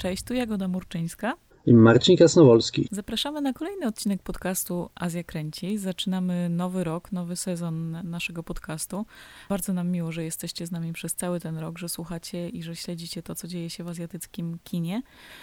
Cześć, tu Jagoda Murczyńska i Marcin Kasnowolski. Zapraszamy na kolejny odcinek podcastu Azja Kręci. Zaczynamy nowy rok, nowy sezon naszego podcastu. Bardzo nam miło, że jesteście z nami przez cały ten rok, że słuchacie i że śledzicie to, co dzieje się w azjatyckim kinie.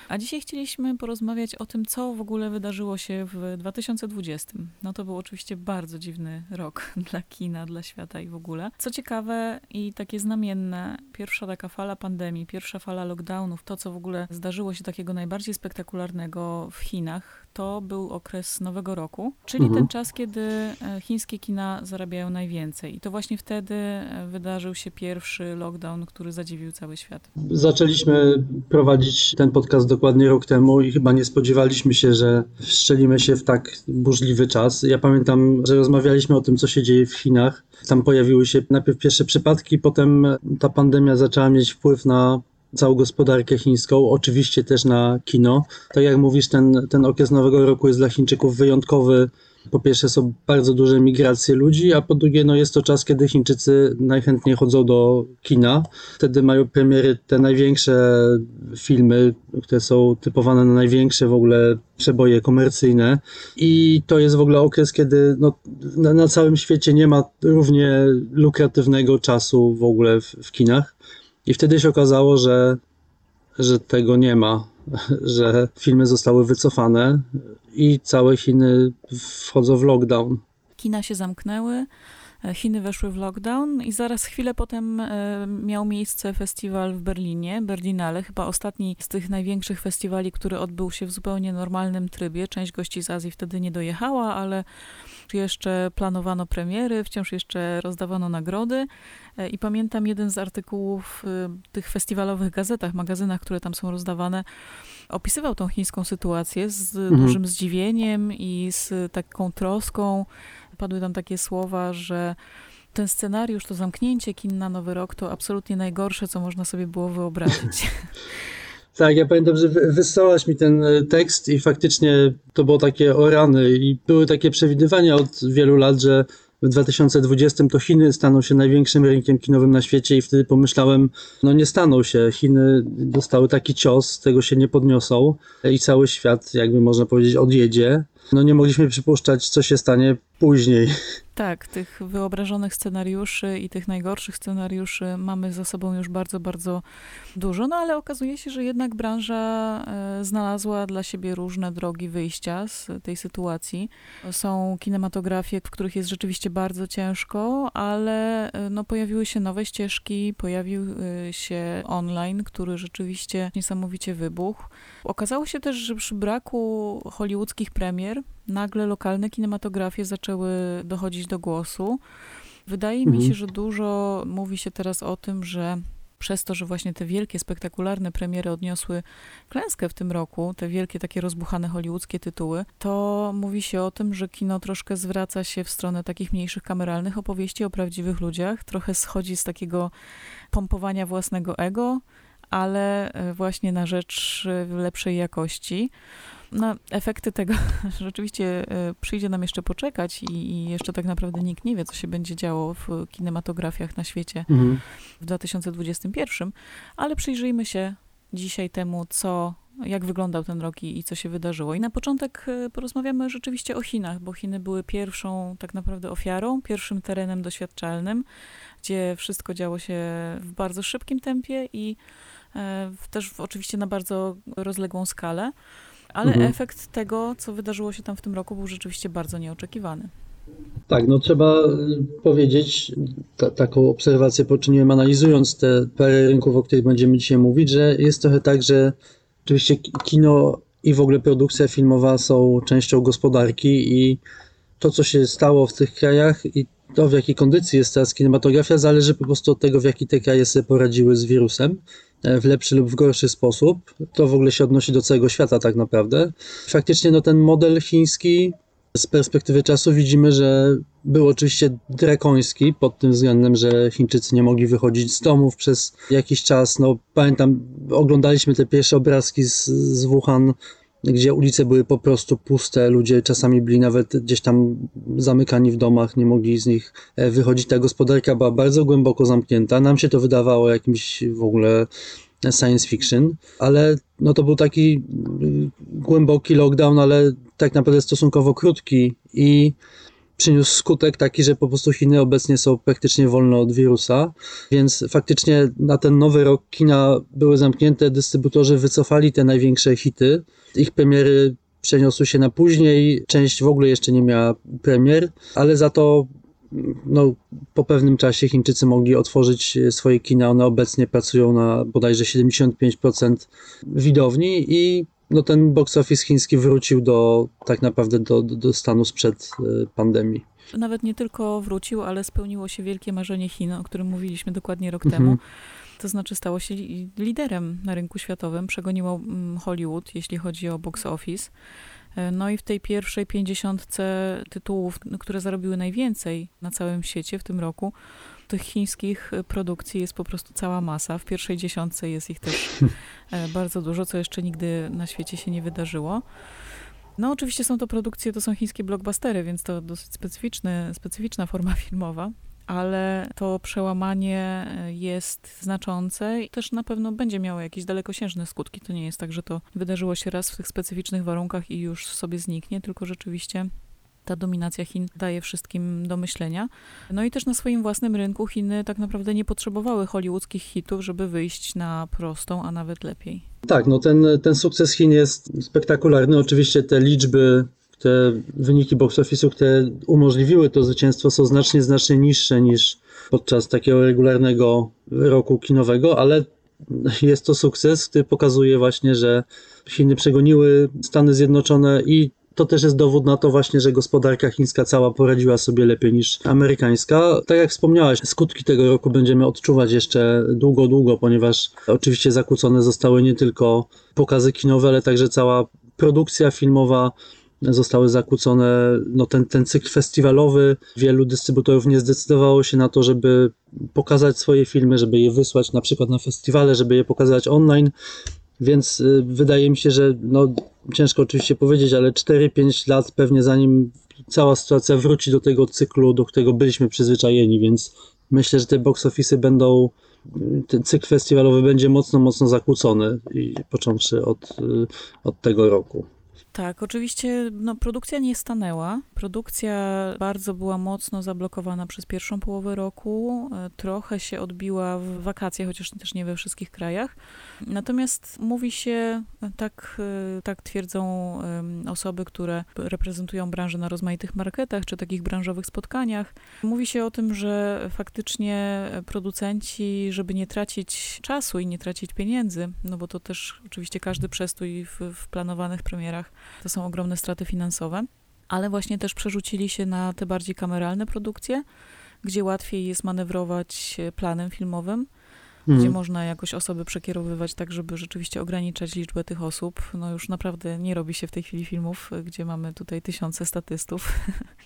A dzisiaj chcieliśmy porozmawiać o tym, co w ogóle wydarzyło się w 2020. No to był oczywiście bardzo dziwny rok dla kina, dla świata i w ogóle. Co ciekawe i takie znamienne, pierwsza taka fala pandemii, pierwsza fala lockdownów, to co w ogóle zdarzyło się takiego najbardziej spektakularnego, popularnego w Chinach, to był okres Nowego Roku, czyli mhm. ten czas, kiedy e, chińskie kina zarabiają najwięcej. I to właśnie wtedy e, wydarzył się pierwszy lockdown, który zadziwił cały świat. Zaczęliśmy prowadzić ten podcast dokładnie rok temu i chyba nie spodziewaliśmy się, że wszczelimy się w tak burzliwy czas. Ja pamiętam, że rozmawialiśmy o tym, co się dzieje w Chinach. Tam pojawiły się najpierw pierwsze przypadki, potem ta pandemia zaczęła mieć wpływ na całą gospodarkę chińską, oczywiście też na kino. Tak jak mówisz, ten, ten okres Nowego Roku jest dla Chińczyków wyjątkowy. Po pierwsze są bardzo duże migracje ludzi, a po drugie no jest to czas, kiedy Chińczycy najchętniej chodzą do kina. Wtedy mają premiery te największe filmy, które są typowane na największe w ogóle przeboje komercyjne. I to jest w ogóle okres, kiedy no, na, całym świecie nie ma równie lukratywnego czasu w ogóle w, w kinach. I wtedy się okazało, że, że tego nie ma, że filmy zostały wycofane i całe Chiny wchodzą w lockdown. Kina się zamknęły, e, Chiny weszły w lockdown i zaraz chwilę potem e, miał miejsce festiwal w Berlinie, Berlinale, chyba ostatni z tych największych festiwali, który odbył się w zupełnie normalnym trybie. Część gości z Azji wtedy nie dojechała, ale jeszcze planowano premiery, wciąż jeszcze rozdawano nagrody. E, I pamiętam jeden z artykułów w tych festiwalowych gazetach, magazynach, które tam są rozdawane, opisywał tą chińską sytuację z mhm. dużym zdziwieniem i z taką troską. Padły tam takie słowa, że ten scenariusz, to zamknięcie kin na Nowy Rok to absolutnie najgorsze, co można sobie było wyobrazić. Tak, ja pamiętam, że wysłałaś mi ten e, tekst i faktycznie to było takie o rany i były takie przewidywania od wielu lat, że w 2020 to Chiny staną się największym rynkiem kinowym na świecie i wtedy pomyślałem, no nie staną się. Chiny dostały taki cios, tego się nie podniosą i cały świat, jakby można powiedzieć, odjedzie. No nie mogliśmy przypuszczać, co się stanie później. Tak, tych wyobrażonych scenariuszy i tych najgorszych scenariuszy mamy za sobą już bardzo, bardzo dużo, no ale okazuje się, że jednak branża e, znalazła dla siebie różne drogi wyjścia z tej sytuacji. Są kinematografie, w których jest rzeczywiście bardzo ciężko, ale e, no, pojawiły się nowe ścieżki, pojawił e, się online, który rzeczywiście niesamowicie wybuchł. Okazało się też, że przy braku hollywoodzkich premier nagle lokalne kinematografie zaczęły dochodzić do głosu. Wydaje mhm. mi się, że dużo mówi się teraz o tym, że przez to, że właśnie te wielkie, spektakularne premiery odniosły klęskę w tym roku, te wielkie takie rozbuchane hollywoodzkie tytuły, to mówi się o tym, że kino troszkę zwraca się w stronę takich mniejszych kameralnych opowieści o prawdziwych ludziach, trochę schodzi z takiego pompowania własnego ego, ale e, właśnie na rzecz e, lepszej jakości. No, efekty tego rzeczywiście e, przyjdzie nam jeszcze poczekać i, i, jeszcze tak naprawdę nikt nie wie, co się będzie działo w kinematografiach na świecie mhm. w 2021, ale przyjrzyjmy się dzisiaj temu, co, jak wyglądał ten rok i, i co się wydarzyło. I na początek porozmawiamy rzeczywiście o Chinach, bo Chiny były pierwszą tak naprawdę ofiarą, pierwszym terenem doświadczalnym, gdzie wszystko działo się w bardzo szybkim tempie i E, też oczywiście na bardzo rozległą skalę, ale mhm. efekt tego, co wydarzyło się tam w tym roku, był rzeczywiście bardzo nieoczekiwany. Tak, no trzeba y, powiedzieć, ta, taką obserwację poczyniłem analizując te parę rynków, o których będziemy dzisiaj mówić, że jest trochę tak, że oczywiście kino i w ogóle produkcja filmowa są częścią gospodarki i to, co się stało w tych krajach i to, w jakiej kondycji jest teraz kinematografia, zależy po prostu od tego, w jaki te kraje sobie poradziły z wirusem. E, w lepszy lub w gorszy sposób. To w ogóle się odnosi do całego świata tak naprawdę. Faktycznie no, ten model chiński z perspektywy czasu widzimy, że był oczywiście drakoński pod tym względem, że Chińczycy nie mogli wychodzić z domów przez jakiś czas. No, pamiętam, oglądaliśmy te pierwsze obrazki z, z Wuhan, gdzie ulice były po prostu puste, ludzie czasami byli nawet gdzieś tam zamykani w domach, nie mogli z nich e, wychodzić. Ta gospodarka była bardzo głęboko zamknięta. Nam się to wydawało jakimś w ogóle science fiction, ale no to był taki głęboki lockdown, ale tak naprawdę stosunkowo krótki i przyniósł skutek taki, że po prostu Chiny obecnie są praktycznie wolne od wirusa, więc faktycznie na ten nowy rok kina były zamknięte, dystrybutorzy wycofali te największe hity. Ich premiery przeniosły się na później, część w ogóle jeszcze nie miała premier, ale za to no, po pewnym czasie Chińczycy mogli otworzyć swoje kina. One obecnie pracują na bodajże 75% widowni i no, ten box office chiński wrócił do tak naprawdę do, do, do stanu sprzed y, pandemii. Nawet nie tylko wrócił, ale spełniło się wielkie marzenie Chin, o którym mówiliśmy dokładnie rok Mhm. temu. To znaczy stało się li- liderem na rynku światowym, przegoniło mm, Hollywood, jeśli chodzi o box office. E, No i w tej pierwszej pięćdziesiątce tytułów, które zarobiły najwięcej na całym świecie w tym roku, tych chińskich e, produkcji jest po prostu cała masa. W pierwszej dziesiątce jest ich też e, bardzo dużo, co jeszcze nigdy na świecie się nie wydarzyło. No oczywiście są to produkcje, to są chińskie blockbustery, więc to dosyć specyficzny, specyficzna forma filmowa, ale to przełamanie e, jest znaczące i też na pewno będzie miało jakieś dalekosiężne skutki. To nie jest tak, że to wydarzyło się raz w tych specyficznych warunkach i już sobie zniknie, tylko rzeczywiście ta dominacja Chin daje wszystkim do myślenia. No i też na swoim własnym rynku Chiny tak naprawdę nie potrzebowały hollywoodzkich hitów, żeby wyjść na prostą, a nawet lepiej. Tak, no ten, ten sukces Chin jest spektakularny. Oczywiście te liczby, te wyniki box office'u, które umożliwiły to zwycięstwo są znacznie, znacznie niższe niż podczas takiego regularnego roku kinowego, ale jest to sukces, który pokazuje właśnie, że Chiny przegoniły Stany Zjednoczone i to też jest dowód na to właśnie, że gospodarka chińska cała poradziła sobie lepiej niż amerykańska. Tak jak wspomniałaś, skutki tego roku będziemy odczuwać jeszcze długo, długo, ponieważ oczywiście zakłócone zostały nie tylko pokazy kinowe, ale także cała produkcja filmowa. Zostały zakłócone, no ten, ten cykl festiwalowy, wielu dystrybutorów nie zdecydowało się na to, żeby pokazać swoje filmy, żeby je wysłać na przykład na festiwale, żeby je pokazać online, więc y, wydaje mi się, że no, ciężko oczywiście powiedzieć, ale 4-5 lat pewnie zanim cała sytuacja wróci do tego cyklu, do którego byliśmy przyzwyczajeni, więc myślę, że te box office'y będą, ten cykl festiwalowy będzie mocno, mocno zakłócony, i począwszy od, y, od tego roku. Tak, oczywiście no, produkcja nie stanęła. Produkcja bardzo była mocno zablokowana przez pierwszą połowę roku. E, Trochę się odbiła w wakacje, chociaż też nie we wszystkich krajach. Natomiast mówi się, e, tak, e, tak twierdzą osoby, które reprezentują branżę na rozmaitych marketach czy takich branżowych spotkaniach. Mówi się o tym, że faktycznie producenci, żeby nie tracić czasu i nie tracić pieniędzy, no bo to też oczywiście każdy przestój w, w planowanych premierach to są ogromne straty finansowe, ale właśnie też przerzucili się na te bardziej kameralne produkcje, gdzie łatwiej jest manewrować e, planem filmowym, gdzie Mhm. można jakoś osoby przekierowywać tak, żeby rzeczywiście ograniczać liczbę tych osób. No już naprawdę nie robi się w tej chwili filmów, gdzie mamy tutaj tysiące statystów.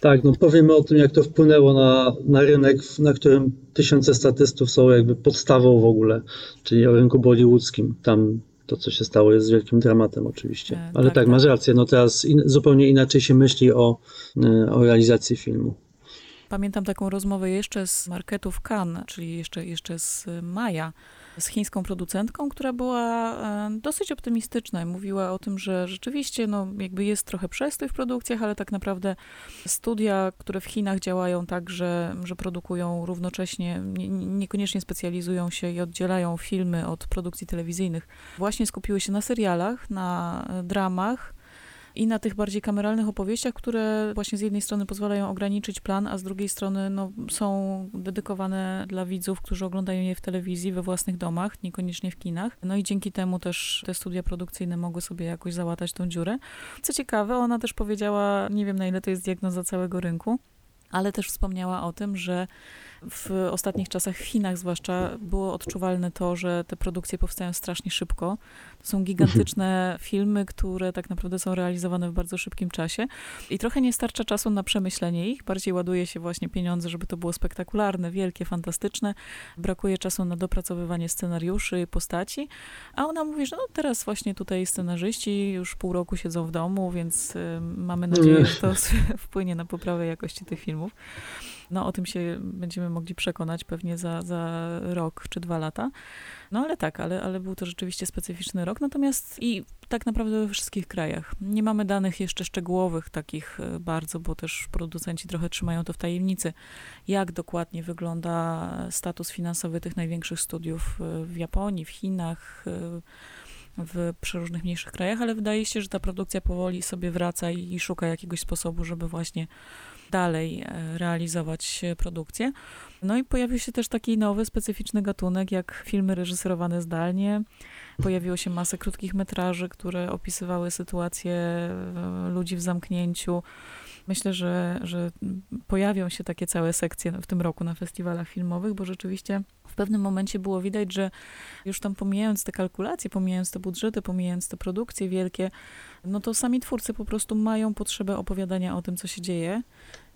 Tak, no powiemy o tym, jak to wpłynęło na, na rynek, na którym tysiące statystów są jakby podstawą w ogóle, czyli o rynku bollywoodzkim. Tam to, co się stało, jest wielkim dramatem oczywiście. E, Ale tak, tak, tak. masz rację, no teraz in, zupełnie inaczej się myśli o, y, o realizacji filmu. Pamiętam taką rozmowę jeszcze z marketów Cannes, czyli jeszcze, jeszcze z maja, z chińską producentką, która była e, dosyć optymistyczna i mówiła o tym, że rzeczywiście no, jakby jest trochę przestój w produkcjach, ale tak naprawdę studia, które w Chinach działają tak, że, że produkują równocześnie, nie, niekoniecznie specjalizują się i oddzielają filmy od produkcji telewizyjnych, właśnie skupiły się na serialach, na e, dramach, i na tych bardziej kameralnych opowieściach, które właśnie z jednej strony pozwalają ograniczyć plan, a z drugiej strony no, są dedykowane dla widzów, którzy oglądają je w telewizji, we własnych domach, niekoniecznie w kinach. No i dzięki temu też te studia produkcyjne mogły sobie jakoś załatać tą dziurę. Co ciekawe, ona też powiedziała, nie wiem na ile to jest diagnoza całego rynku, ale też wspomniała o tym, że w ostatnich czasach w Chinach zwłaszcza było odczuwalne to, że te produkcje powstają strasznie szybko. To są gigantyczne filmy, które tak naprawdę są realizowane w bardzo szybkim czasie i trochę nie starcza czasu na przemyślenie ich. Bardziej ładuje się właśnie pieniądze, żeby to było spektakularne, wielkie, fantastyczne. Brakuje czasu na dopracowywanie scenariuszy, postaci. A ona mówi, że no teraz właśnie tutaj scenarzyści już pół roku siedzą w domu, więc y, mamy nadzieję, że to wpłynie na poprawę jakości tych filmów. No o tym się będziemy mogli przekonać pewnie za, za rok czy dwa lata. No ale tak, ale, ale był to rzeczywiście specyficzny rok. Natomiast i tak naprawdę we wszystkich krajach. Nie mamy danych jeszcze szczegółowych takich e, bardzo, bo też producenci trochę trzymają to w tajemnicy, jak dokładnie wygląda status finansowy tych największych studiów e, w Japonii, w Chinach, e, w przeróżnych mniejszych krajach, ale wydaje się, że ta produkcja powoli sobie wraca i, i szuka jakiegoś sposobu, żeby właśnie dalej e, realizować produkcję. No i pojawił się też taki nowy, specyficzny gatunek, jak filmy reżyserowane zdalnie. Pojawiło się masę krótkich metraży, które opisywały sytuację e, ludzi w zamknięciu. Myślę, że, że pojawią się takie całe sekcje w tym roku na festiwalach filmowych, bo rzeczywiście w pewnym momencie było widać, że już tam pomijając te kalkulacje, pomijając te budżety, pomijając te produkcje wielkie, no to sami twórcy po prostu mają potrzebę opowiadania o tym, co się dzieje.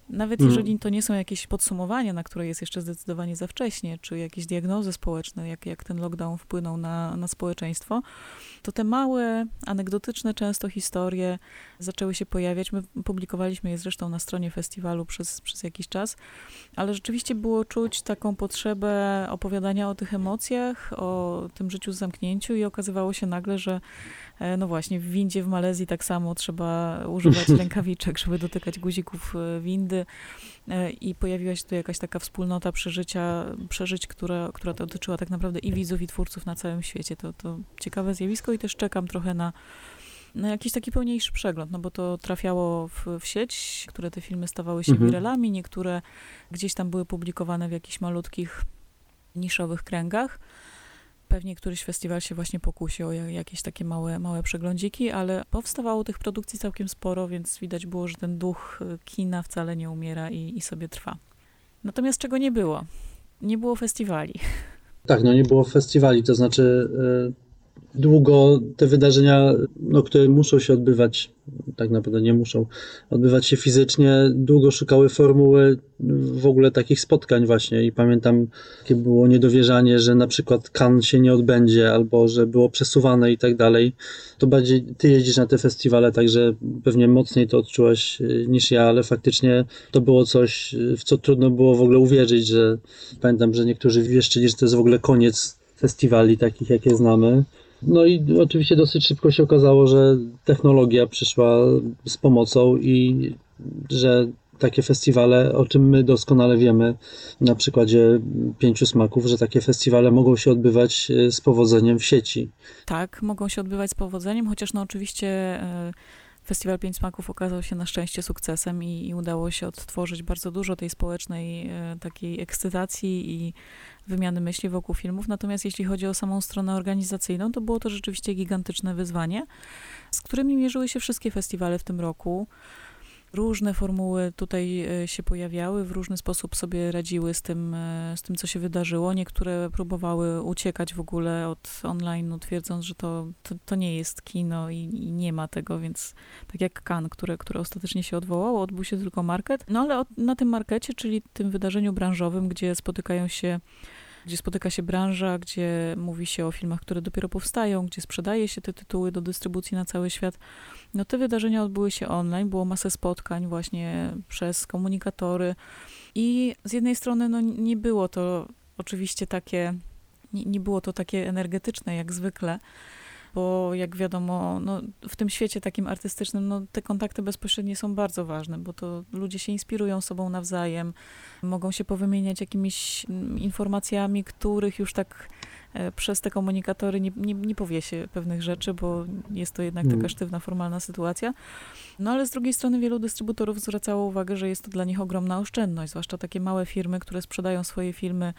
Nawet Mm. jeżeli to nie są jakieś podsumowania, na które jest jeszcze zdecydowanie za wcześnie, czy jakieś diagnozy społeczne, jak, jak ten lockdown wpłynął na, na społeczeństwo, to te małe, anegdotyczne często historie zaczęły się pojawiać. My publikowaliśmy je zresztą na stronie festiwalu przez, przez jakiś czas, ale rzeczywiście było czuć taką potrzebę opowiadania o tych emocjach, o tym życiu w zamknięciu i okazywało się nagle, że no właśnie, w windzie w Malezji tak samo trzeba używać rękawiczek, żeby dotykać guzików e, windy E, i pojawiła się tu jakaś taka wspólnota przeżycia, przeżyć, która, która dotyczyła tak naprawdę i widzów, i twórców na całym świecie. To, to ciekawe zjawisko i też czekam trochę na, na jakiś taki pełniejszy przegląd, no bo to trafiało w, w sieć, które te filmy stawały się Mhm. niektóre gdzieś tam były publikowane w jakichś malutkich, niszowych kręgach. Pewnie któryś festiwal się właśnie pokusił o ja- jakieś takie małe, małe przeglądziki, ale powstawało tych produkcji całkiem sporo, więc widać było, że ten duch y, kina wcale nie umiera i, i sobie trwa. Natomiast czego nie było? Nie było festiwali. Tak, no nie było festiwali, to znaczy e, długo te wydarzenia, no, które muszą się odbywać, tak naprawdę nie muszą odbywać się fizycznie, długo szukały formuły w ogóle takich spotkań właśnie i pamiętam, jakie było niedowierzanie, że na przykład Cannes się nie odbędzie albo że było przesuwane i tak dalej. To bardziej ty jeździsz na te festiwale, także pewnie mocniej to odczułaś e, niż ja, ale faktycznie to było coś, e, w co trudno było w ogóle uwierzyć, że pamiętam, że niektórzy wieszczyli, że to jest w ogóle koniec festiwali takich, jakie znamy. No i oczywiście dosyć szybko się okazało, że technologia przyszła z pomocą i że takie festiwale, o czym my doskonale wiemy na przykładzie Pięciu Smaków, że takie festiwale mogą się odbywać e, z powodzeniem w sieci. Tak, mogą się odbywać z powodzeniem, chociaż no oczywiście e, Festiwal Pięć Smaków okazał się na szczęście sukcesem i, i udało się odtworzyć bardzo dużo tej społecznej e, takiej ekscytacji i wymiany myśli wokół filmów. Natomiast jeśli chodzi o samą stronę organizacyjną, to było to rzeczywiście gigantyczne wyzwanie, z którymi mierzyły się wszystkie festiwale w tym roku. Różne formuły tutaj e, się pojawiały, w różny sposób sobie radziły z tym, e, z tym co się wydarzyło. Niektóre próbowały uciekać w ogóle od online, twierdząc, że to, to, to nie jest kino i, i nie ma tego, więc tak jak Cannes, które, które ostatecznie się odwołało, odbył się tylko market. No ale od, na tym markecie, czyli tym wydarzeniu branżowym, gdzie spotykają się gdzie spotyka się branża, gdzie mówi się o filmach, które dopiero powstają, gdzie sprzedaje się te tytuły do dystrybucji na cały świat. No te wydarzenia odbyły się online, było masę spotkań właśnie przez komunikatory i z jednej strony no nie było to oczywiście takie, nie, nie było to takie energetyczne jak zwykle, bo jak wiadomo, no, w tym świecie takim artystycznym, no, te kontakty bezpośrednie są bardzo ważne, bo to ludzie się inspirują sobą nawzajem, mogą się powymieniać jakimiś mm, informacjami, których już tak e, przez te komunikatory nie, nie, nie powie się pewnych rzeczy, bo jest to jednak taka Mm. sztywna, formalna sytuacja. No ale z drugiej strony wielu dystrybutorów zwracało uwagę, że jest to dla nich ogromna oszczędność, zwłaszcza takie małe firmy, które sprzedają swoje filmy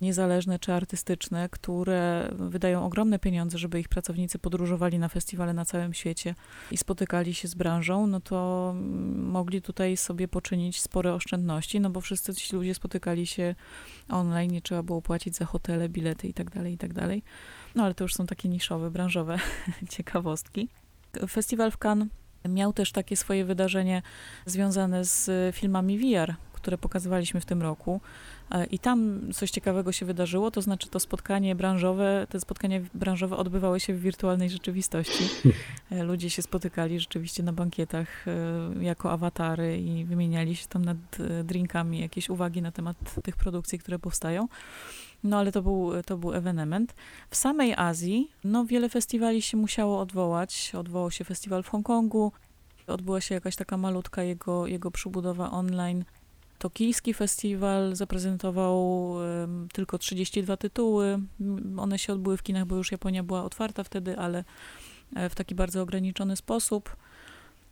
niezależne czy artystyczne, które wydają ogromne pieniądze, żeby ich pracownicy podróżowali na festiwale na całym świecie i spotykali się z branżą, no to mogli tutaj sobie poczynić spore oszczędności, no bo wszyscy ci ludzie spotykali się online, nie trzeba było płacić za hotele, bilety i tak dalej, i tak. No ale to już są takie niszowe, branżowe ciekawostki. Festiwal w Cannes miał też takie swoje wydarzenie związane z filmami VR, które pokazywaliśmy w tym roku. E, I tam coś ciekawego się wydarzyło, to znaczy to spotkanie branżowe, te spotkania branżowe odbywały się w wirtualnej rzeczywistości. E, ludzie się spotykali rzeczywiście na bankietach jako awatary i wymieniali się tam nad drinkami jakieś uwagi na temat tych produkcji, które powstają. No ale to był, to był ewenement. W samej Azji, no wiele festiwali się musiało odwołać. Odwołał się festiwal w Hongkongu, odbyła się jakaś taka malutka jego, jego przybudowa online. Tokijski festiwal zaprezentował um, tylko 32 tytuły. One się odbyły w kinach, bo już Japonia była otwarta wtedy, ale e, w taki bardzo ograniczony sposób.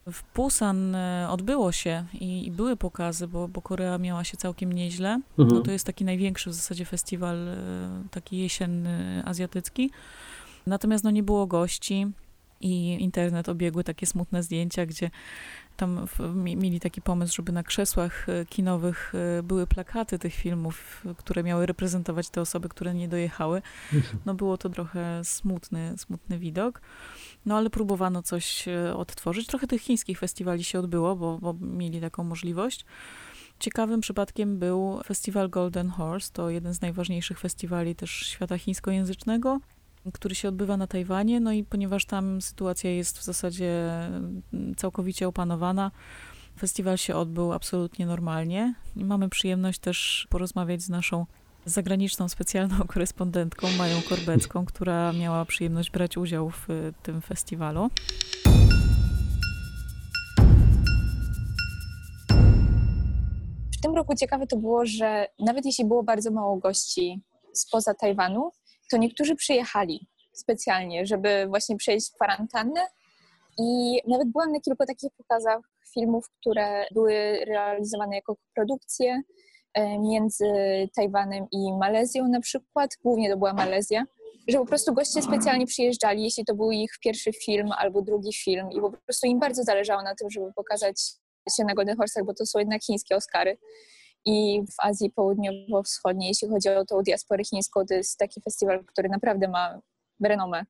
W Busan e, odbyło się i, i, były pokazy, bo, bo Korea miała się całkiem nieźle. Mhm. No to jest taki największy w zasadzie festiwal, e, taki jesienny, azjatycki. Natomiast no nie było gości i internet obiegły takie smutne zdjęcia, gdzie tam mieli taki pomysł, żeby na krzesłach e, kinowych były plakaty tych filmów, które miały reprezentować te osoby, które nie dojechały. Mhm. No było to trochę smutny, smutny widok. No ale próbowano coś e, odtworzyć. Trochę tych chińskich festiwali się odbyło, bo, bo mieli taką możliwość. Ciekawym przypadkiem był festiwal Golden Horse. To jeden z najważniejszych festiwali też świata chińskojęzycznego, który się odbywa na Tajwanie. No i ponieważ tam sytuacja jest w zasadzie mm, całkowicie opanowana, festiwal się odbył absolutnie normalnie. I mamy przyjemność też porozmawiać z naszą zagraniczną specjalną korespondentką Mają Korbecką, która miała przyjemność brać udział w y, tym festiwalu. W tym roku ciekawe to było, że nawet jeśli było bardzo mało gości spoza Tajwanu, to niektórzy przyjechali specjalnie, żeby właśnie przejść kwarantannę. I nawet byłam na kilku takich pokazach filmów, które były realizowane jako produkcje E, między Tajwanem i Malezją na przykład, głównie to była Malezja, że po prostu goście specjalnie przyjeżdżali, jeśli to był ich pierwszy film albo drugi film i po prostu im bardzo zależało na tym, żeby pokazać się na Golden Horse'ach, bo to są jednak chińskie Oscary. I w Azji Południowo-Wschodniej, jeśli chodzi o tą diasporę chińską, to jest taki festiwal, który naprawdę ma renomę.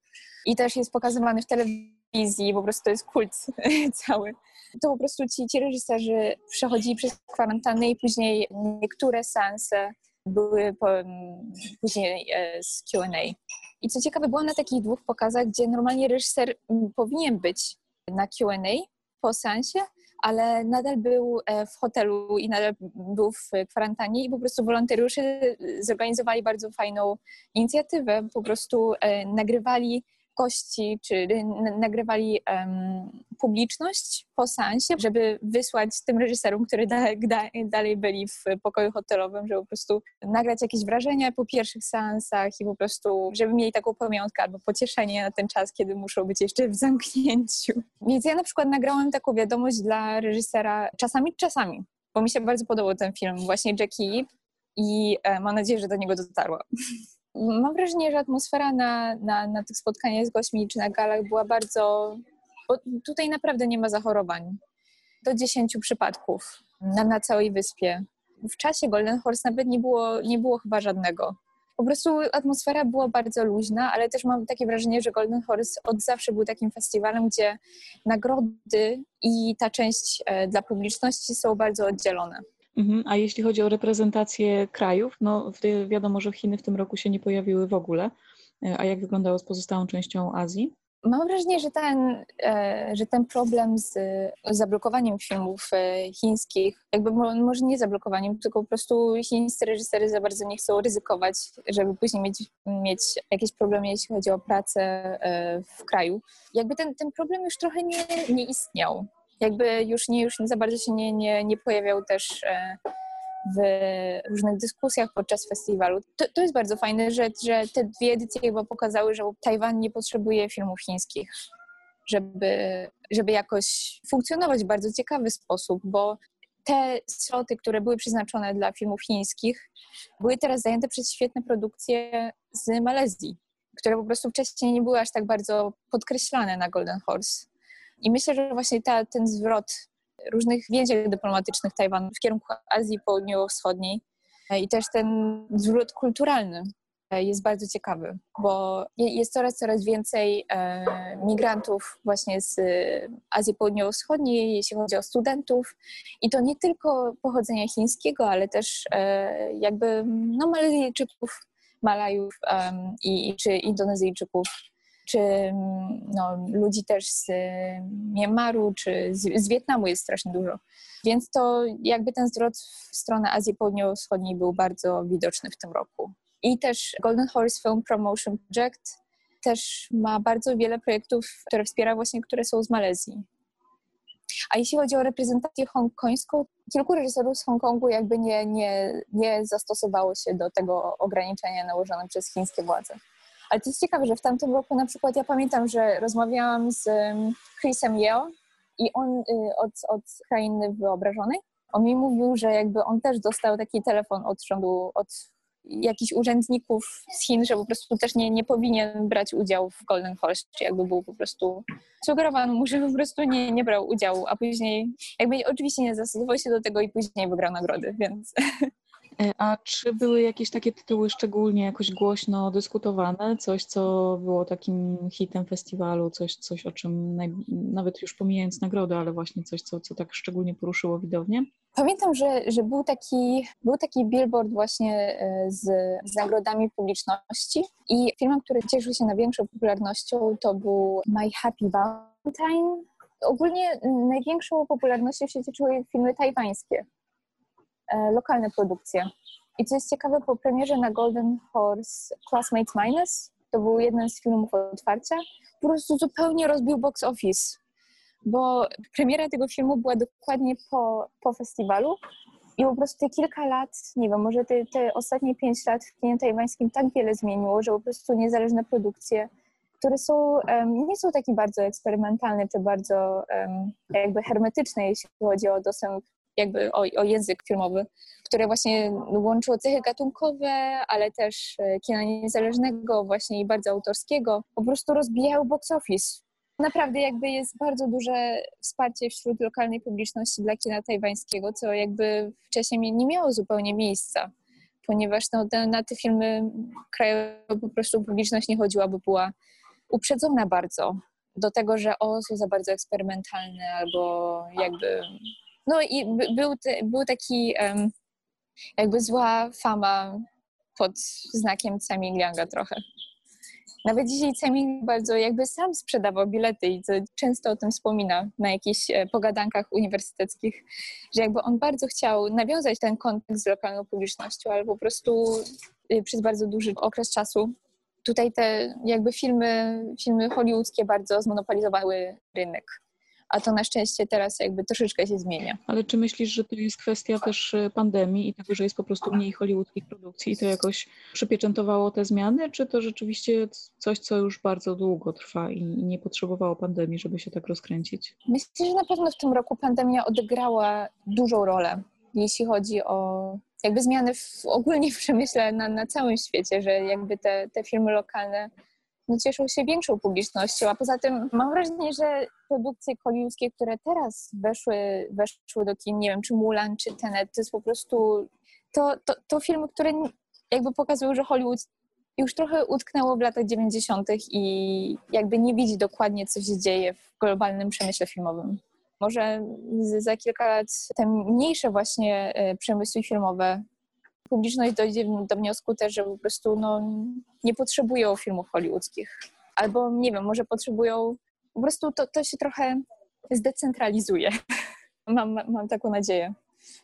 I też jest pokazywany w telewizji, po prostu to jest kult cały to po prostu ci, ci reżyserzy przechodzili przez kwarantannę i później niektóre seanse były po, później e, z Q&A. I co ciekawe, byłam na takich dwóch pokazach, gdzie normalnie reżyser powinien być na Q&A po seansie, ale nadal był e, w hotelu i nadal był w kwarantannie i po prostu wolontariusze zorganizowali bardzo fajną inicjatywę. Po prostu e, nagrywali gości, czy nagrywali um, publiczność po seansie, żeby wysłać tym reżyserom, którzy da, da, dalej byli w pokoju hotelowym, żeby po prostu nagrać jakieś wrażenia po pierwszych seansach i po prostu, żeby mieli taką pamiątkę albo pocieszenie na ten czas, kiedy muszą być jeszcze w zamknięciu. Więc ja na przykład nagrałam taką wiadomość dla reżysera czasami, czasami, bo mi się bardzo podobał ten film, właśnie Jackie i e, mam nadzieję, że do niego dotarła. Mam wrażenie, że atmosfera na, na, na tych spotkaniach z gośćmi czy na galach była bardzo. Bo tutaj naprawdę nie ma zachorowań. Do 10 przypadków na, na całej wyspie. W czasie Golden Horse nawet nie było, nie było chyba żadnego. Po prostu atmosfera była bardzo luźna, ale też mam takie wrażenie, że Golden Horse od zawsze był takim festiwalem, gdzie nagrody i ta część e, dla publiczności są bardzo oddzielone. Mhm. A jeśli chodzi o reprezentację krajów, no wiadomo, że Chiny w tym roku się nie pojawiły w ogóle. E, a jak wyglądało z pozostałą częścią Azji? Mam wrażenie, że ten, e, że ten problem z zablokowaniem filmów e, chińskich, jakby może nie zablokowaniem, tylko po prostu chińscy reżyserzy za bardzo nie chcą ryzykować, żeby później mieć, mieć jakieś problemy, jeśli chodzi o pracę w kraju. Jakby ten, ten problem już trochę nie, nie istniał jakby już nie, już za bardzo się nie, nie, nie pojawiał też e, w różnych dyskusjach podczas festiwalu. To, to jest bardzo fajne, że, że te dwie edycje chyba pokazały, że Tajwan nie potrzebuje filmów chińskich, żeby, żeby jakoś funkcjonować w bardzo ciekawy sposób, bo te sloty, które były przeznaczone dla filmów chińskich, były teraz zajęte przez świetne produkcje z Malezji, które po prostu wcześniej nie były aż tak bardzo podkreślane na Golden Horse. I myślę, że właśnie ta, ten zwrot różnych więzień dyplomatycznych Tajwanu w kierunku Azji Południowo-Wschodniej e, i też ten zwrot kulturalny jest bardzo ciekawy, bo jest coraz, coraz więcej e, migrantów właśnie z Azji Południowo-Wschodniej, jeśli chodzi o studentów. I to nie tylko pochodzenia chińskiego, ale też e, jakby no, Malezyjczyków, Malajów i, czy Indonezyjczyków, czy no, ludzi też z Myanmaru, czy z, z Wietnamu jest strasznie dużo. Więc to jakby ten zwrot w stronę Azji Południowo-Wschodniej był bardzo widoczny w tym roku. I też Golden Horse Film Promotion Project też ma bardzo wiele projektów, które wspiera właśnie, które są z Malezji. A jeśli chodzi o reprezentację hongkońską, kilku reżyserów z Hongkongu jakby nie, nie, nie zastosowało się do tego ograniczenia nałożonego przez chińskie władze. Ale to jest ciekawe, że w tamtym roku na przykład ja pamiętam, że rozmawiałam z Chrisem Yeo i on y, od, od krainy wyobrażonej, on mi mówił, że jakby on też dostał taki telefon od rządu, od jakichś urzędników z Chin, że po prostu też nie, nie powinien brać udziału w Golden Horse, czy jakby był po prostu sugerowano mu, że po prostu nie, nie brał udziału, a później jakby oczywiście nie zastosował się do tego i później wygrał nagrody, więc a czy były jakieś takie tytuły szczególnie jakoś głośno dyskutowane? Coś, co było takim hitem festiwalu, coś, coś o czym nawet już pomijając nagrodę, ale właśnie coś, co, co tak szczególnie poruszyło widownię? Pamiętam, że, że był, taki, był taki billboard właśnie e, z, z nagrodami publiczności i filmem, który cieszył się największą popularnością to był My Happy Valentine. Ogólnie największą popularnością się cieszyły filmy tajwańskie. E, lokalne produkcje. I co jest ciekawe, po premierze na Golden Horse Classmates Minus, to był jeden z filmów otwarcia, po prostu zupełnie rozbił box office, bo premiera tego filmu była dokładnie po, po festiwalu i po prostu te kilka lat, nie wiem, może te, te ostatnie pięć lat w kinie tajwańskim tak wiele zmieniło, że po prostu niezależne produkcje, które są, um, nie są takie bardzo eksperymentalne czy bardzo um, jakby hermetyczne, jeśli chodzi o dostęp jakby o, o język filmowy, które właśnie łączyło cechy gatunkowe, ale też e, kina niezależnego właśnie i bardzo autorskiego, po prostu rozbijały box office. Naprawdę jakby jest bardzo duże wsparcie wśród lokalnej publiczności dla kina tajwańskiego, co jakby wcześniej nie miało zupełnie miejsca, ponieważ no, na te filmy krajowe po prostu publiczność nie chodziła, bo była uprzedzona bardzo do tego, że o, są za bardzo eksperymentalne albo jakby no i był, był taki um, jakby zła fama pod znakiem Cemil Lianga trochę. Nawet dzisiaj Cemil bardzo jakby sam sprzedawał bilety i często o tym wspomina na jakichś e, pogadankach uniwersyteckich, że jakby on bardzo chciał nawiązać ten kontakt z lokalną publicznością, ale po prostu y, przez bardzo duży okres czasu tutaj te jakby filmy, filmy hollywoodzkie bardzo zmonopolizowały rynek a to na szczęście teraz jakby troszeczkę się zmienia. Ale czy myślisz, że to jest kwestia też e, pandemii i tego, że jest po prostu mniej hollywoodzkich produkcji i to jakoś przypieczętowało te zmiany, czy to rzeczywiście coś, co już bardzo długo trwa i nie potrzebowało pandemii, żeby się tak rozkręcić? Myślę, że na pewno w tym roku pandemia odegrała dużą rolę, jeśli chodzi o jakby zmiany w, ogólnie w przemyśle na, na całym świecie, że jakby te, te filmy lokalne no, cieszą się większą publicznością, a poza tym mam wrażenie, że produkcje hollywoodzkie, które teraz weszły, weszły do kin, nie wiem, czy Mulan, czy Tenet, to jest po prostu to, to, to filmy, które jakby pokazują, że Hollywood już trochę utknęło w latach 90. i jakby nie widzi dokładnie, co się dzieje w globalnym przemyśle filmowym. Może za kilka lat te mniejsze właśnie e, przemysły filmowe publiczność dojdzie do wniosku też, że po prostu no, nie potrzebują filmów hollywoodzkich. Albo nie wiem, może potrzebują, po prostu to, to się trochę zdecentralizuje. mam, mam taką nadzieję.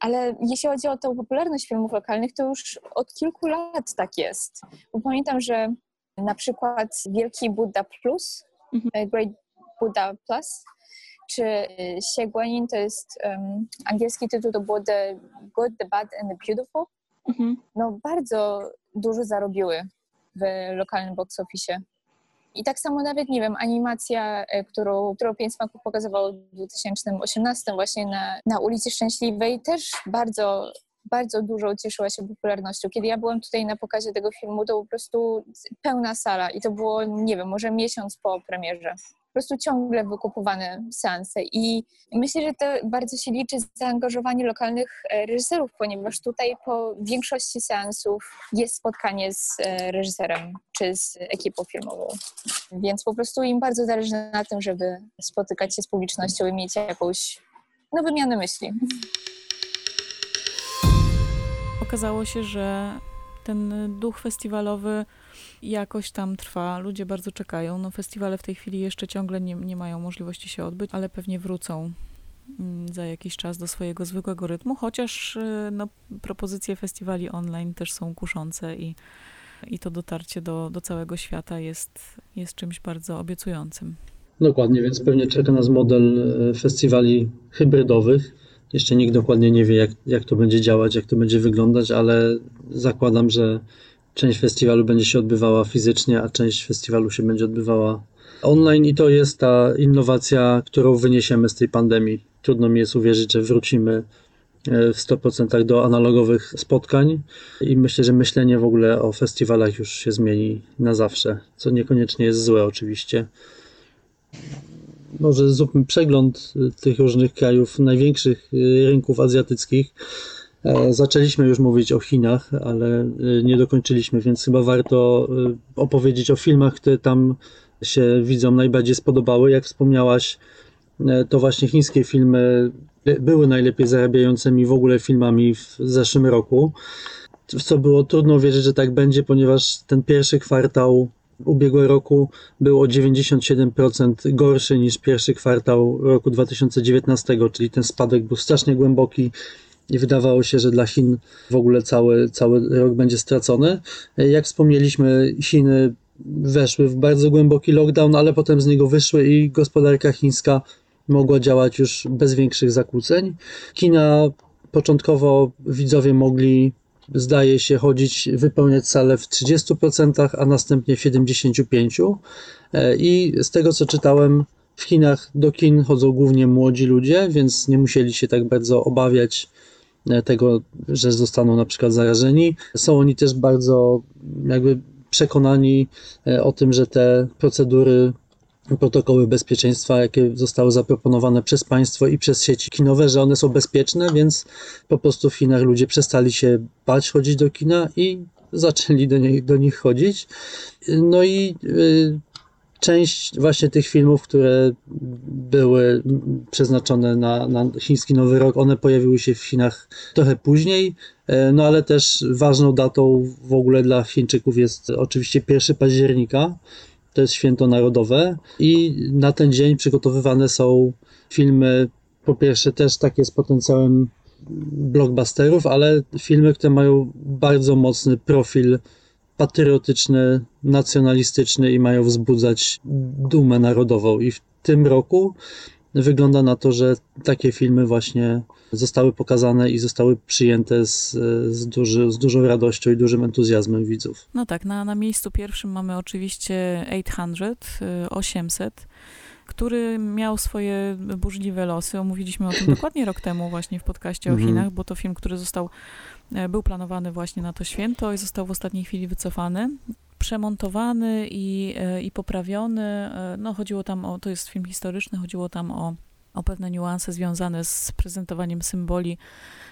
Ale jeśli chodzi o tę popularność filmów lokalnych, to już od kilku lat tak jest. Bo pamiętam, że na przykład Wielki Buddha Plus, mhm. E, Great Buddha Plus, czy Xie Guanyin, to jest um, angielski tytuł, to było The Good, The Bad and The Beautiful mhm. no bardzo dużo zarobiły w lokalnym box office. I tak samo nawet, nie wiem, animacja, e, którą, którą Pięć Smaków pokazywał w 2018 właśnie na, na ulicy Szczęśliwej też bardzo, bardzo dużo cieszyła się popularnością. Kiedy ja byłam tutaj na pokazie tego filmu, to po prostu pełna sala i to było, nie wiem, może miesiąc po premierze. Po prostu ciągle wykupowane seanse. I myślę, że to bardzo się liczy zaangażowanie lokalnych e, reżyserów, ponieważ tutaj po większości seansów jest spotkanie z e, reżyserem czy z ekipą filmową. Więc po prostu im bardzo zależy na tym, żeby spotykać się z publicznością i mieć jakąś no, wymianę myśli. Okazało się, że ten duch festiwalowy jakoś tam trwa, ludzie bardzo czekają. No, festiwale w tej chwili jeszcze ciągle nie, nie mają możliwości się odbyć, ale pewnie wrócą mm, za jakiś czas do swojego zwykłego rytmu, chociaż y, no, propozycje festiwali online też są kuszące i, i to dotarcie do, do całego świata jest, jest czymś bardzo obiecującym. Dokładnie, więc pewnie czeka nas model e, festiwali hybrydowych. Jeszcze nikt dokładnie nie wie, jak, jak to będzie działać, jak to będzie wyglądać, ale zakładam, że część festiwalu będzie się odbywała fizycznie, a część festiwalu się będzie odbywała online i to jest ta innowacja, którą wyniesiemy z tej pandemii. Trudno mi jest uwierzyć, że wrócimy e, w 100% do analogowych spotkań i myślę, że myślenie w ogóle o festiwalach już się zmieni na zawsze, co niekoniecznie jest złe oczywiście. Może zróbmy przegląd e, tych różnych krajów, największych e, rynków azjatyckich. E, zaczęliśmy już mówić o Chinach, ale e, nie dokończyliśmy, więc chyba warto e, opowiedzieć o filmach, które tam się widzom najbardziej spodobały. Jak wspomniałaś, to właśnie chińskie filmy były najlepiej zarabiającymi w ogóle filmami w zeszłym roku. W co było trudno wierzyć, że tak będzie, ponieważ ten pierwszy kwartał ubiegłego roku był o 97% gorszy niż pierwszy kwartał roku 2019, czyli ten spadek był strasznie głęboki i wydawało się, że dla Chin w ogóle cały, cały rok będzie stracony. Jak wspomnieliśmy, Chiny weszły w bardzo głęboki lockdown, ale potem z niego wyszły i gospodarka chińska mogła działać już bez większych zakłóceń. Kina początkowo widzowie mogli, zdaje się, chodzić, wypełniać salę w 30%, a następnie w 75%. I z tego co czytałem, w Chinach do kin chodzą głównie młodzi ludzie, więc nie musieli się tak bardzo obawiać tego, że zostaną na przykład zarażeni. Są oni też bardzo jakby przekonani e, o tym, że te procedury protokoły bezpieczeństwa, jakie zostały zaproponowane przez państwo i przez sieci kinowe, że one są bezpieczne, więc po prostu w Chinach ludzie przestali się bać chodzić do kina i zaczęli do, nie, do nich chodzić. No i y, część właśnie tych filmów, które były przeznaczone na, na chiński Nowy Rok, one pojawiły się w Chinach trochę później, e, no ale też ważną datą w ogóle dla Chińczyków jest oczywiście 1 października, to jest święto narodowe i na ten dzień przygotowywane są filmy, po pierwsze też takie z potencjałem blockbusterów, ale filmy, które mają bardzo mocny profil patriotyczny, nacjonalistyczny i mają wzbudzać dumę narodową. I w tym roku wygląda na to, że takie filmy właśnie zostały pokazane i zostały przyjęte z, z, duży, z dużą radością i dużym entuzjazmem widzów. No tak, na, na miejscu pierwszym mamy oczywiście 800, 800 który miał swoje burzliwe losy. Omówiliśmy o tym dokładnie rok temu właśnie w podcaście o mhm. Chinach, bo to film, który został był planowany właśnie na to święto i został w ostatniej chwili wycofany. Przemontowany i, e, i poprawiony. E, no, chodziło tam o, to jest film historyczny, chodziło tam o, o pewne niuanse związane z prezentowaniem symboli,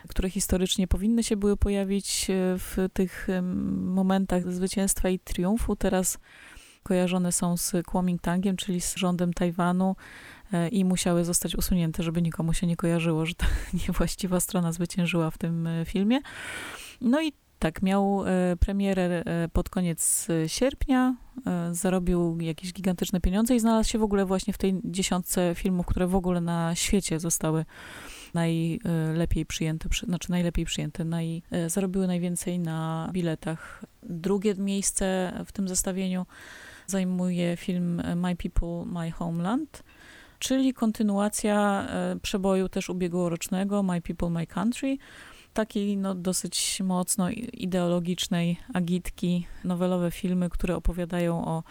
które historycznie powinny się były pojawić w tych momentach zwycięstwa i triumfu. Teraz kojarzone są z Kuomintangiem, czyli z rządem Tajwanu, E, i musiały zostać usunięte, żeby nikomu się nie kojarzyło, że ta niewłaściwa strona zwyciężyła w tym e, filmie. No i tak, miał e, premierę pod koniec sierpnia, zarobił jakieś gigantyczne pieniądze i znalazł się w ogóle właśnie w tej dziesiątce filmów, które w ogóle na świecie zostały najlepiej przyjęte, znaczy najlepiej przyjęte, naj, zarobiły najwięcej na biletach. Drugie miejsce w tym zestawieniu zajmuje film My People, My Homeland czyli kontynuacja e, przeboju też ubiegłorocznego My People, My Country, takiej no, dosyć mocno ideologicznej agitki, nowelowe filmy, które opowiadają o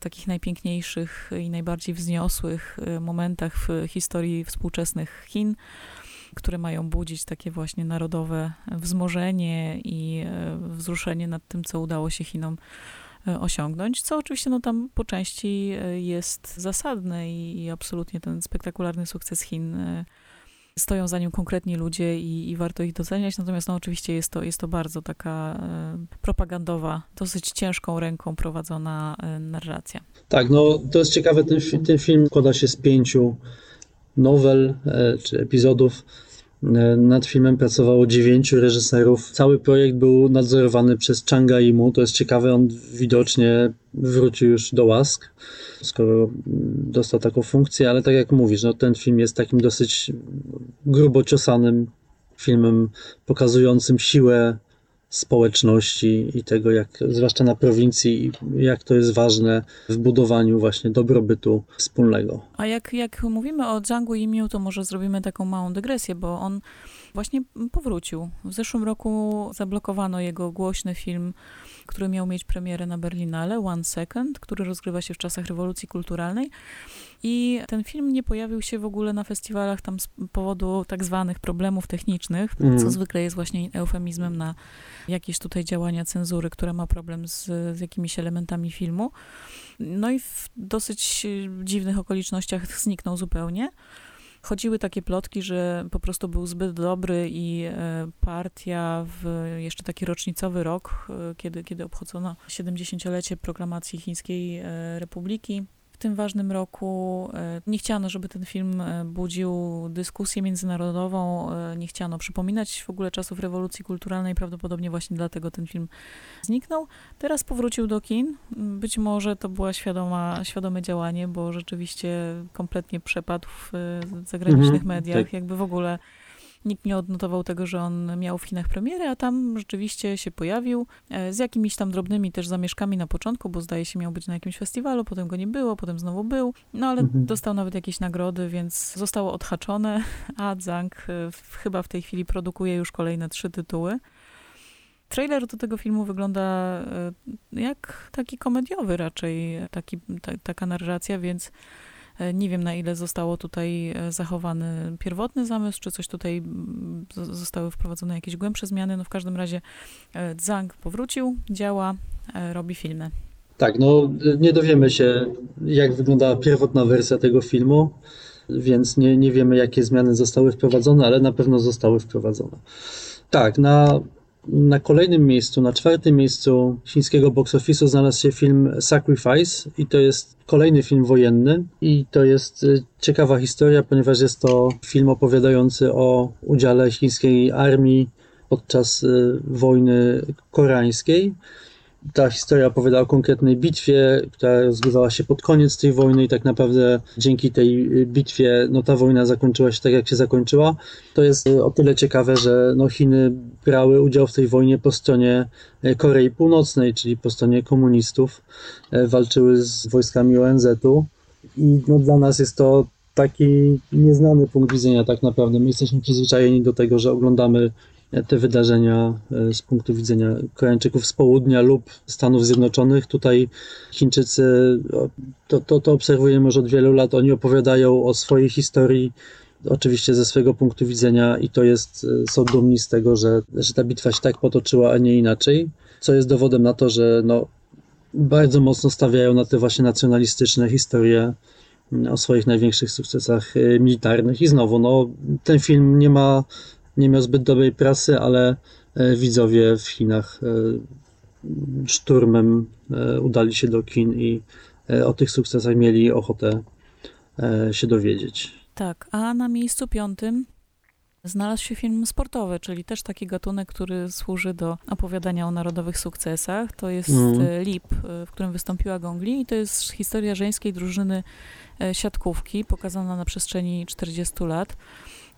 takich najpiękniejszych i najbardziej wzniosłych e, momentach w historii współczesnych Chin, które mają budzić takie właśnie narodowe wzmożenie i e, wzruszenie nad tym, co udało się Chinom osiągnąć, co oczywiście no, tam po części jest zasadne i, i absolutnie ten spektakularny sukces Chin stoją za nim konkretni ludzie i, i, warto ich doceniać, natomiast no, oczywiście jest to, jest to bardzo taka e, propagandowa, dosyć ciężką ręką prowadzona e, narracja. Tak, no to jest ciekawe, ten, ten film składa się z pięciu nowel e, czy epizodów E, nad filmem pracowało dziewięciu reżyserów. Cały projekt był nadzorowany przez Changa Imu. To jest ciekawe, on widocznie wrócił już do łask, skoro dostał taką funkcję, ale tak jak mówisz, no, ten film jest takim dosyć grubo ciosanym filmem pokazującym siłę społeczności i tego, jak, zwłaszcza na prowincji, jak to jest ważne w budowaniu właśnie dobrobytu wspólnego. A jak, jak mówimy o Django Imiu, to może zrobimy taką małą dygresję, bo on właśnie powrócił. W zeszłym roku zablokowano jego głośny film który miał mieć premierę na Berlinale, One Second, który rozgrywa się w czasach rewolucji kulturalnej. I ten film nie pojawił się w ogóle na festiwalach tam z powodu tak zwanych problemów technicznych, mm. co zwykle jest właśnie eufemizmem na jakieś tutaj działania cenzury, która ma problem z, z jakimiś elementami filmu. No i w dosyć dziwnych okolicznościach zniknął zupełnie. Chodziły takie plotki, że po prostu był zbyt dobry i e, partia w jeszcze taki rocznicowy rok, e, kiedy, kiedy obchodzono 70-lecie proklamacji Chińskiej e, Republiki, tym ważnym roku e, nie chciano, żeby ten film e, budził dyskusję międzynarodową, e, nie chciano przypominać w ogóle czasów rewolucji kulturalnej, prawdopodobnie właśnie dlatego ten film zniknął. Teraz powrócił do kin. Być może to była świadoma, świadome działanie, bo rzeczywiście kompletnie przepadł w zagranicznych mhm, mediach, tak. jakby w ogóle Nikt nie odnotował tego, że on miał w Chinach premierę, a tam rzeczywiście się pojawił e, z jakimiś tam drobnymi też zamieszkami na początku, bo zdaje się miał być na jakimś festiwalu, potem go nie było, potem znowu był, no ale mhm. dostał nawet jakieś nagrody, więc zostało odhaczone, a Zhang e, chyba w tej chwili produkuje już kolejne trzy tytuły. Trailer do tego filmu wygląda e, jak taki komediowy raczej, taki, ta, taka narracja, więc nie wiem, na ile zostało tutaj e, zachowany pierwotny zamysł, czy coś tutaj mm, zostały wprowadzone jakieś głębsze zmiany. No w każdym razie e, Zhang powrócił, działa, robi filmy. Tak, no nie dowiemy się, jak wyglądała pierwotna wersja tego filmu, więc nie, nie wiemy, jakie zmiany zostały wprowadzone, ale na pewno zostały wprowadzone. Tak, na na kolejnym miejscu, na czwartym miejscu chińskiego box office'u znalazł się film Sacrifice i to jest kolejny film wojenny. I to jest y, ciekawa historia, ponieważ jest to film opowiadający o udziale chińskiej armii podczas y, wojny koreańskiej ta historia opowiada o konkretnej bitwie, która rozgrywała się pod koniec tej wojny i tak naprawdę dzięki tej bitwie no, ta wojna zakończyła się tak, jak się zakończyła. To jest o tyle ciekawe, że no, Chiny brały udział w tej wojnie po stronie Korei Północnej, czyli po stronie komunistów, walczyły z wojskami ONZ-u i no, dla nas jest to taki nieznany punkt widzenia tak naprawdę. My jesteśmy przyzwyczajeni do tego, że oglądamy te wydarzenia e, z punktu widzenia Koreańczyków z południa lub Stanów Zjednoczonych. Tutaj Chińczycy, to, to, to obserwujemy już od wielu lat, oni opowiadają o swojej historii, oczywiście ze swojego punktu widzenia i to jest, e, są dumni z tego, że, że ta bitwa się tak potoczyła, a nie inaczej, co jest dowodem na to, że no, bardzo mocno stawiają na te właśnie nacjonalistyczne historie mm, o swoich największych sukcesach e, militarnych i znowu, no, ten film nie ma nie miał zbyt dobrej prasy, ale e, widzowie w Chinach e, szturmem e, udali się do kin i o tych sukcesach mieli ochotę się dowiedzieć. Tak, a na miejscu piątym znalazł się film sportowy, czyli też taki gatunek, który służy do opowiadania o narodowych sukcesach. To jest mm. Lip, w którym wystąpiła Gongli i to jest historia żeńskiej drużyny siatkówki pokazana na przestrzeni 40 lat.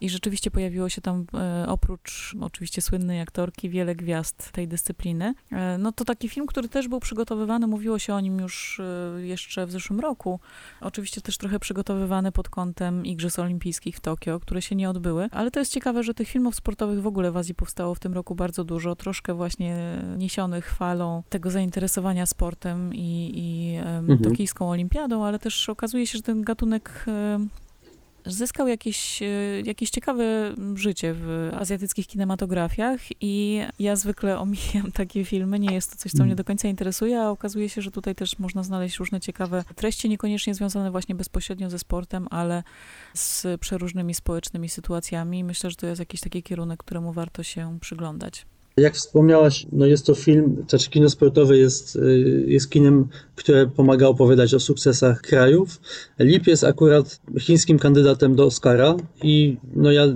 I rzeczywiście pojawiło się tam e, oprócz oczywiście słynnej aktorki wiele gwiazd tej dyscypliny. E, no to taki film, który też był przygotowywany, mówiło się o nim już e, jeszcze w zeszłym roku. Oczywiście też trochę przygotowywany pod kątem Igrzysk Olimpijskich w Tokio, które się nie odbyły. Ale to jest ciekawe, że tych filmów sportowych w ogóle w Azji powstało w tym roku bardzo dużo, troszkę właśnie niesionych falą tego zainteresowania sportem i, i mhm. tokijską olimpiadą, ale też okazuje się, że ten gatunek zyskał jakieś, e, jakieś ciekawe życie w azjatyckich kinematografiach i ja zwykle omijam takie filmy, nie jest to coś, co mnie do końca interesuje, a okazuje się, że tutaj też można znaleźć różne ciekawe treści, niekoniecznie związane właśnie bezpośrednio ze sportem, ale z przeróżnymi społecznymi sytuacjami. Myślę, że to jest jakiś taki kierunek, któremu warto się przyglądać. Jak wspomniałaś, no jest to film, znaczy kino sportowe jest, y, jest kinem, które pomaga opowiadać o sukcesach krajów. Lip jest akurat chińskim kandydatem do Oscara i no ja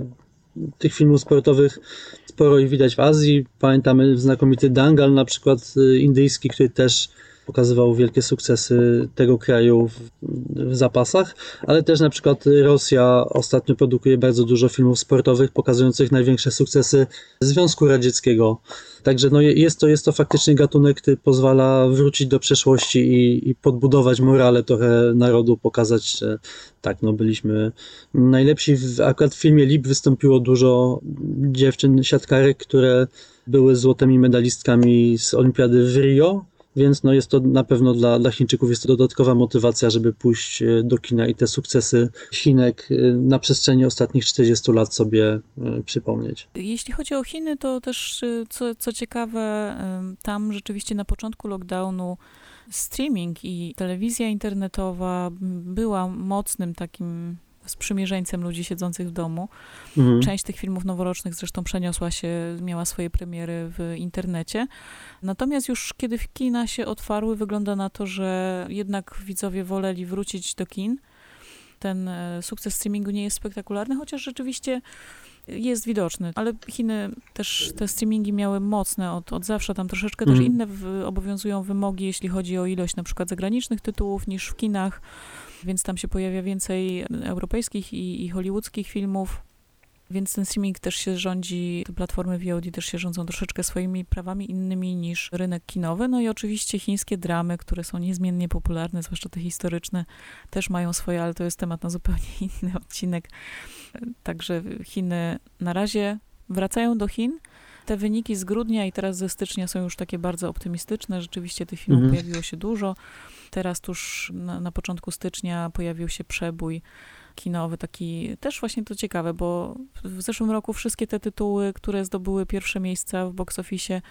tych filmów sportowych sporo ich widać w Azji. Pamiętamy znakomity Dangal na przykład y, indyjski, który też pokazywał wielkie sukcesy tego kraju w, w, zapasach, ale też na przykład Rosja ostatnio produkuje bardzo dużo filmów sportowych pokazujących największe sukcesy Związku Radzieckiego. Także no jest, to, jest to faktycznie gatunek, który pozwala wrócić do przeszłości i, i podbudować morale trochę narodu, pokazać, że tak, no byliśmy najlepsi. W, akurat w filmie Lip wystąpiło dużo dziewczyn siatkarek, które były złotymi medalistkami z olimpiady w Rio więc no jest to na pewno dla, dla Chińczyków jest to dodatkowa motywacja, żeby pójść e, do kina i te sukcesy Chinek e, na przestrzeni ostatnich 40 lat sobie e, przypomnieć. Jeśli chodzi o Chiny, to też co, co ciekawe, tam rzeczywiście na początku lockdownu streaming i telewizja internetowa była mocnym takim sprzymierzeńcem ludzi siedzących w domu. Mhm. Część tych filmów noworocznych zresztą przeniosła się, miała swoje premiery w internecie. Natomiast już kiedy kina się otwarły, wygląda na to, że jednak widzowie woleli wrócić do kin. Ten e, sukces streamingu nie jest spektakularny, chociaż rzeczywiście jest widoczny, ale Chiny też te streamingi miały mocne od, od zawsze, tam troszeczkę też mhm. inne w, obowiązują wymogi, jeśli chodzi o ilość na przykład zagranicznych tytułów niż w kinach więc tam się pojawia więcej europejskich i, i hollywoodzkich filmów. Więc ten streaming też się rządzi, te platformy VOD też się rządzą troszeczkę swoimi prawami innymi niż rynek kinowy. No i oczywiście chińskie dramy, które są niezmiennie popularne, zwłaszcza te historyczne, też mają swoje, ale to jest temat na zupełnie inny odcinek. Także Chiny na razie wracają do Chin. Te wyniki z grudnia i teraz ze stycznia są już takie bardzo optymistyczne. Rzeczywiście tych filmów mhm. pojawiło się dużo. Teraz tuż na, na początku stycznia pojawił się przebój kinowy, taki też właśnie to ciekawe, bo w zeszłym roku wszystkie te tytuły, które zdobyły pierwsze miejsca w box office,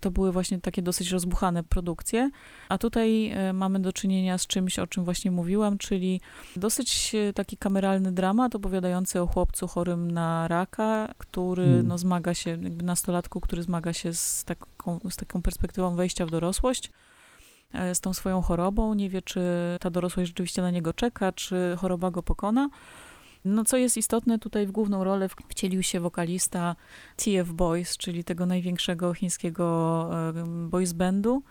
to były właśnie takie dosyć rozbuchane produkcje, a tutaj e, mamy do czynienia z czymś, o czym właśnie mówiłam, czyli dosyć e, taki kameralny dramat opowiadający o chłopcu chorym na raka, który hmm. no, zmaga się, jakby nastolatku, który zmaga się z taką, z taką perspektywą wejścia w dorosłość. E, z tą swoją chorobą, nie wie, czy ta dorosłość rzeczywiście na niego czeka, czy choroba go pokona. No, co jest istotne, tutaj w główną rolę wcielił się wokalista TF Boys, czyli tego największego chińskiego e, boys bandu.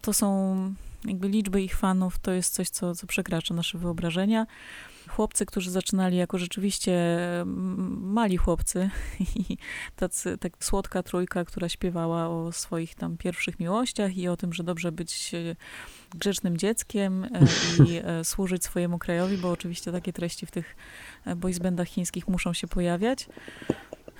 To są jakby liczby ich fanów, to jest coś, co, co przekracza nasze wyobrażenia chłopcy, którzy zaczynali jako rzeczywiście mali chłopcy i tacy, tak słodka trójka, która śpiewała o swoich tam pierwszych miłościach i o tym, że dobrze być e, grzecznym dzieckiem e, i e, służyć swojemu krajowi, bo oczywiście takie treści w tych boysbandach chińskich muszą się pojawiać.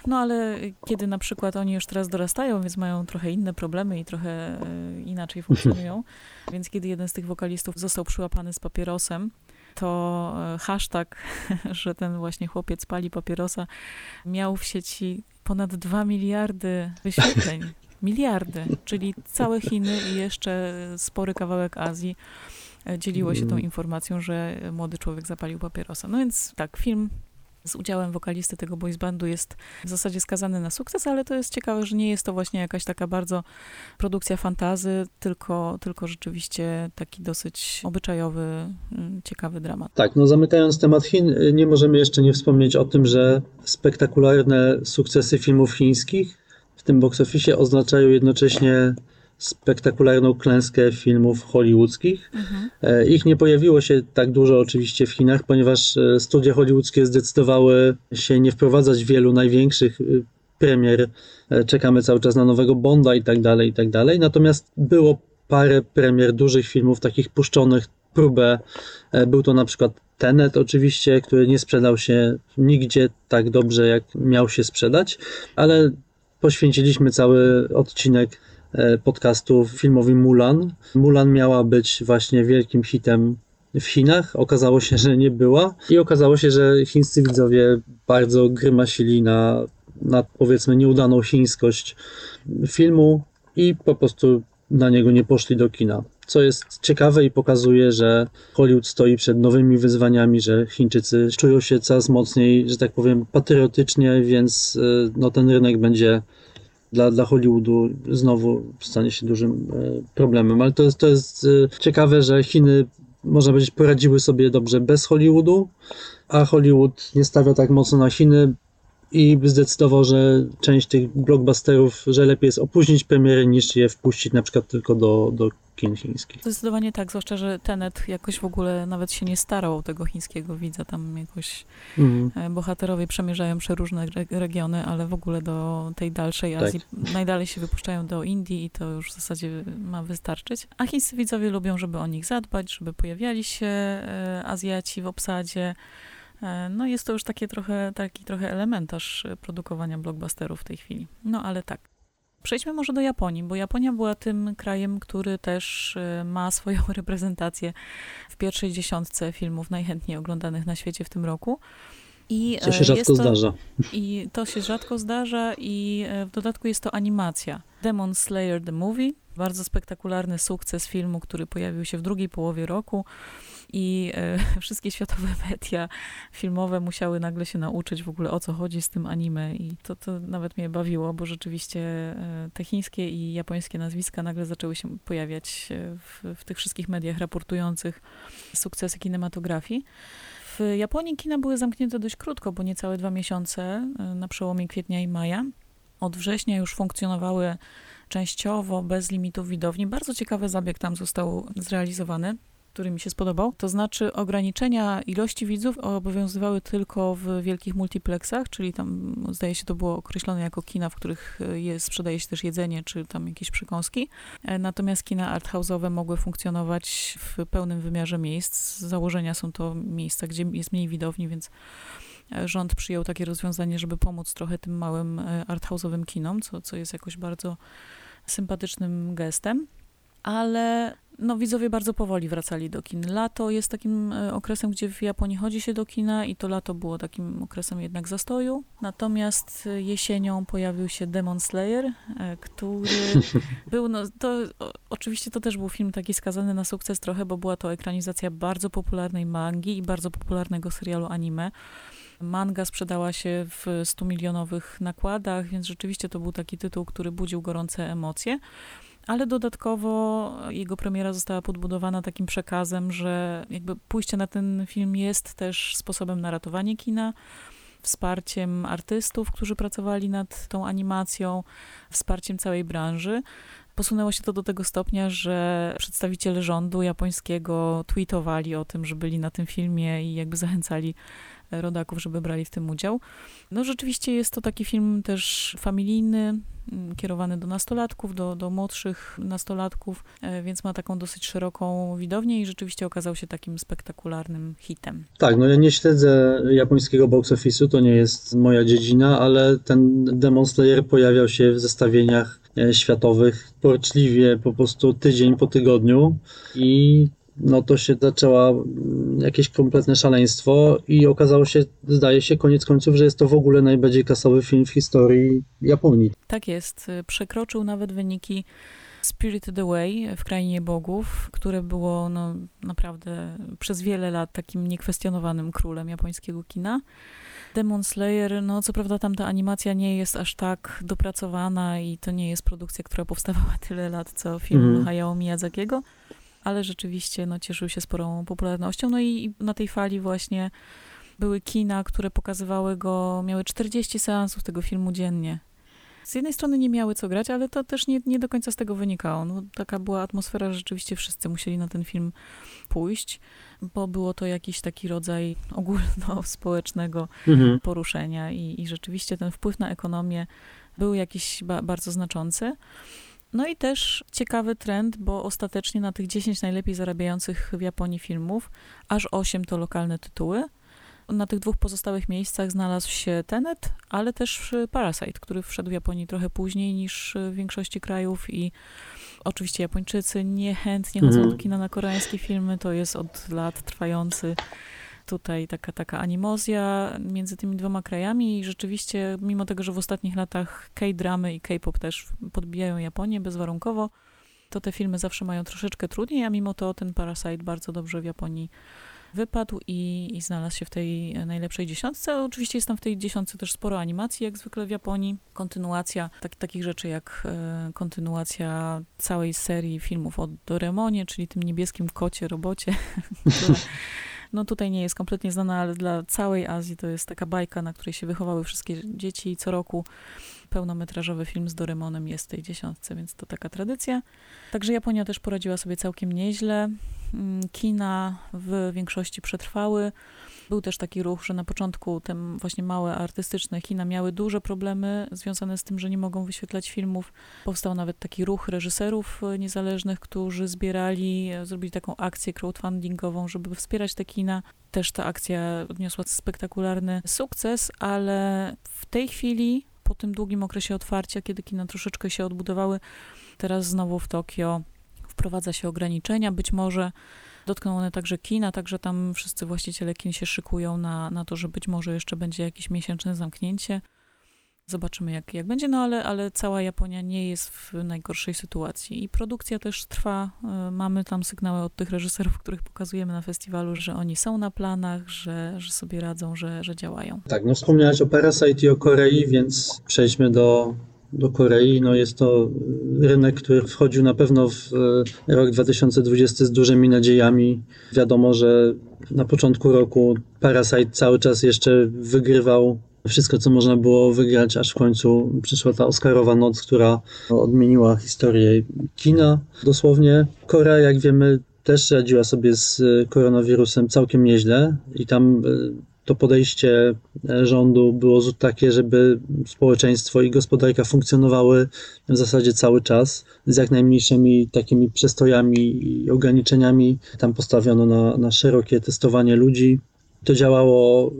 No ale kiedy na przykład oni już teraz dorastają, więc mają trochę inne problemy i trochę inaczej funkcjonują, więc kiedy jeden z tych wokalistów został przyłapany z papierosem, to e, hashtag, że ten właśnie chłopiec pali papierosa, miał w sieci ponad 2 miliardy wyświetleń. Miliardy, czyli całe Chiny i jeszcze spory kawałek Azji e, dzieliło się tą mm. informacją, że młody człowiek zapalił papierosa. No więc tak, film z udziałem wokalisty tego boys bandu jest w zasadzie skazany na sukces, ale to jest ciekawe, że nie jest to właśnie jakaś taka bardzo produkcja fantazy, tylko, tylko rzeczywiście taki dosyć obyczajowy, mm, ciekawy dramat. Tak, no zamykając temat Chin, nie możemy jeszcze nie wspomnieć o tym, że spektakularne sukcesy filmów chińskich w tym box oznaczają jednocześnie spektakularną klęskę filmów hollywoodzkich. Mhm. Ich nie pojawiło się tak dużo oczywiście w Chinach, ponieważ e, studia hollywoodzkie zdecydowały się nie wprowadzać wielu największych e, premier. Czekamy cały czas na nowego Bonda i tak dalej, i tak dalej. Natomiast było parę premier dużych filmów, takich puszczonych, próbę. Był to na przykład Tenet oczywiście, który nie sprzedał się nigdzie tak dobrze, jak miał się sprzedać, ale poświęciliśmy cały odcinek podcastu filmowi Mulan. Mulan miała być właśnie wielkim hitem w Chinach. Okazało się, że nie była i okazało się, że chińscy widzowie bardzo grymasili na, na powiedzmy nieudaną chińskość filmu i po prostu na niego nie poszli do kina. Co jest ciekawe i pokazuje, że Hollywood stoi przed nowymi wyzwaniami, że Chińczycy czują się coraz mocniej, że tak powiem, patriotycznie, więc y, no, ten rynek będzie dla, dla Hollywoodu znowu stanie się dużym y, problemem. Ale to jest, to jest y, ciekawe, że Chiny, można powiedzieć, poradziły sobie dobrze bez Hollywoodu, a Hollywood nie stawia tak mocno na Chiny, i zdecydował, że część tych blockbusterów, że lepiej jest opóźnić premiery niż je wpuścić na przykład tylko do, do kin chińskich. Zdecydowanie tak, zwłaszcza, że Tenet jakoś w ogóle nawet się nie starał o tego chińskiego widza, tam jakoś mhm. bohaterowie przemierzają przeróżne regiony, ale w ogóle do tej dalszej. Azji, tak. najdalej się wypuszczają do Indii i to już w zasadzie ma wystarczyć. A chińscy widzowie lubią, żeby o nich zadbać, żeby pojawiali się e, Azjaci w obsadzie, E, no jest to już takie trochę, taki trochę elementarz e, produkowania blockbusterów w tej chwili. No ale tak. Przejdźmy może do Japonii, bo Japonia była tym krajem, który też e, ma swoją reprezentację w pierwszej dziesiątce filmów najchętniej oglądanych na świecie w tym roku. I Co się rzadko to, zdarza. I to się rzadko zdarza i w dodatku jest to animacja. Demon Slayer The Movie, bardzo spektakularny sukces filmu, który pojawił się w drugiej połowie roku i e, wszystkie światowe media filmowe musiały nagle się nauczyć w ogóle o co chodzi z tym anime i to, to nawet mnie bawiło, bo rzeczywiście e, te chińskie i japońskie nazwiska nagle zaczęły się pojawiać e, w, w tych wszystkich mediach raportujących sukcesy kinematografii. W Japonii kina były zamknięte dość krótko, bo niecałe dwa miesiące na przełomie kwietnia i maja. Od września już funkcjonowały częściowo bez limitów widowni. Bardzo ciekawy zabieg tam został zrealizowany który mi się spodobał. To znaczy ograniczenia ilości widzów obowiązywały tylko w wielkich multiplexach, czyli tam zdaje się to było określone jako kina, w których jest, sprzedaje się też jedzenie, czy tam jakieś przekąski. E, natomiast kina arthouse'owe mogły funkcjonować w pełnym wymiarze miejsc. Z założenia są to miejsca, gdzie jest mniej widowni, więc e, rząd przyjął takie rozwiązanie, żeby pomóc trochę tym małym e, arthouse'owym kinom, co, co jest jakoś bardzo sympatycznym gestem ale no, widzowie bardzo powoli wracali do kin. Lato jest takim e, okresem, gdzie w Japonii chodzi się do kina i to lato było takim okresem jednak zastoju. Natomiast e, jesienią pojawił się Demon Slayer, e, który był, no to oczywiście to też był film taki skazany na sukces trochę, bo była to ekranizacja bardzo popularnej mangi i bardzo popularnego serialu anime. Manga sprzedała się w 100-milionowych nakładach, więc rzeczywiście to był taki tytuł, który budził gorące emocje ale dodatkowo jego premiera została podbudowana takim przekazem, że jakby pójście na ten film jest też sposobem na ratowanie kina, wsparciem artystów, którzy pracowali nad tą animacją, wsparciem całej branży. Posunęło się to do tego stopnia, że przedstawiciele rządu japońskiego tweetowali o tym, że byli na tym filmie i jakby zachęcali rodaków, żeby brali w tym udział. No rzeczywiście jest to taki film też familijny, mm, kierowany do nastolatków, do, do młodszych nastolatków, e, więc ma taką dosyć szeroką widownię i rzeczywiście okazał się takim spektakularnym hitem. Tak, no ja nie śledzę japońskiego box office'u, to nie jest moja dziedzina, ale ten Demon Slayer pojawiał się w zestawieniach e, światowych porczliwie po prostu tydzień po tygodniu i no to się zaczęła mm, jakieś kompletne szaleństwo i okazało się, zdaje się, koniec końców, że jest to w ogóle najbardziej kasowy film w historii Japonii. Tak jest. Przekroczył nawet wyniki Spirited Away w Krainie Bogów, które było no, naprawdę przez wiele lat takim niekwestionowanym królem japońskiego kina. Demon Slayer, no co prawda tam ta animacja nie jest aż tak dopracowana i to nie jest produkcja, która powstawała tyle lat, co film mm. Hayao Miyazakiego, ale rzeczywiście no, cieszył się sporą popularnością. No i na tej fali właśnie były kina, które pokazywały go, miały 40 seansów tego filmu dziennie. Z jednej strony nie miały co grać, ale to też nie, nie do końca z tego wynikało. No, taka była atmosfera, że rzeczywiście wszyscy musieli na ten film pójść, bo było to jakiś taki rodzaj ogólnospołecznego mhm. poruszenia i, i rzeczywiście ten wpływ na ekonomię był jakiś ba bardzo znaczący. No i też ciekawy trend, bo ostatecznie na tych 10 najlepiej zarabiających w Japonii filmów, aż 8 to lokalne tytuły. Na tych dwóch pozostałych miejscach znalazł się Tenet, ale też Parasite, który wszedł w Japonii trochę później niż w większości krajów i oczywiście Japończycy niechętnie chodzą Mhm. do kina na koreańskie filmy, to jest od lat trwający tutaj taka, taka animozja między tymi dwoma krajami i rzeczywiście, mimo tego, że w ostatnich latach K-dramy i K-pop też podbijają Japonię bezwarunkowo, to te filmy zawsze mają troszeczkę trudniej, a mimo to ten Parasite bardzo dobrze w Japonii wypadł i, i znalazł się w tej najlepszej dziesiątce. Oczywiście jest tam w tej dziesiątce też sporo animacji, jak zwykle w Japonii. Kontynuacja tak, takich rzeczy jak e, kontynuacja całej serii filmów o Doremonie, czyli tym niebieskim kocie, robocie, które no tutaj nie jest kompletnie znana, ale dla całej Azji to jest taka bajka, na której się wychowały wszystkie dzieci i co roku pełnometrażowy film z Doremonem jest w tej dziesiątce, więc to taka tradycja. Także Japonia też poradziła sobie całkiem nieźle. Mm, Kina w większości przetrwały. Był też taki ruch, że na początku te właśnie małe artystyczne kina miały duże problemy związane z tym, że nie mogą wyświetlać filmów. Powstał nawet taki ruch reżyserów e, niezależnych, którzy zbierali, e, zrobili taką akcję crowdfundingową, żeby wspierać te kina. Też ta akcja odniosła spektakularny sukces, ale w tej chwili, po tym długim okresie otwarcia, kiedy kina troszeczkę się odbudowały, teraz znowu w Tokio wprowadza się ograniczenia. Być może dotkną one także kina, także tam wszyscy właściciele kin się szykują na, na to, że być może jeszcze będzie jakieś miesięczne zamknięcie. Zobaczymy, jak, jak będzie, no ale, ale cała Japonia nie jest w najgorszej sytuacji. I produkcja też trwa. Y, Mamy tam sygnały od tych reżyserów, których pokazujemy na festiwalu, że oni są na planach, że, że sobie radzą, że, że działają. Tak, no wspomniałeś o Parasite i o Korei, więc przejdźmy do, do Korei. No jest to rynek, który wchodził na pewno w e, rok 2020 z dużymi nadziejami. Wiadomo, że na początku roku Parasite cały czas jeszcze wygrywał wszystko, co można było wygrać, aż w końcu przyszła ta Oscarowa noc, która odmieniła historię kina dosłownie. Korea, jak wiemy, też radziła sobie z e, koronawirusem całkiem nieźle i tam e, to podejście e, rządu było takie, żeby społeczeństwo i gospodarka funkcjonowały w zasadzie cały czas z jak najmniejszymi takimi przestojami i ograniczeniami. Tam postawiono na, na szerokie testowanie ludzi. To działało y,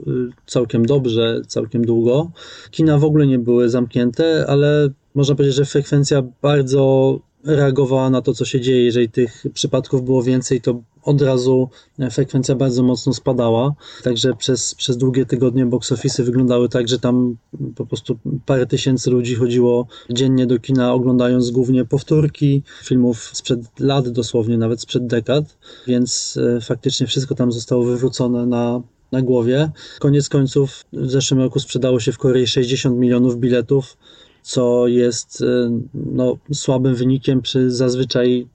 całkiem dobrze, całkiem długo. Kina w ogóle nie były zamknięte, ale można powiedzieć, że frekwencja bardzo reagowała na to, co się dzieje. Jeżeli tych przypadków było więcej, to od razu frekwencja bardzo mocno spadała. Także przez, przez długie tygodnie box office wyglądały tak, że tam po prostu parę tysięcy ludzi chodziło dziennie do kina, oglądając głównie powtórki filmów sprzed lat, dosłownie nawet sprzed dekad, więc e, faktycznie wszystko tam zostało wywrócone na, na głowie. Koniec końców w zeszłym roku sprzedało się w Korei 60 milionów biletów, co jest e, no, słabym wynikiem przy zazwyczaj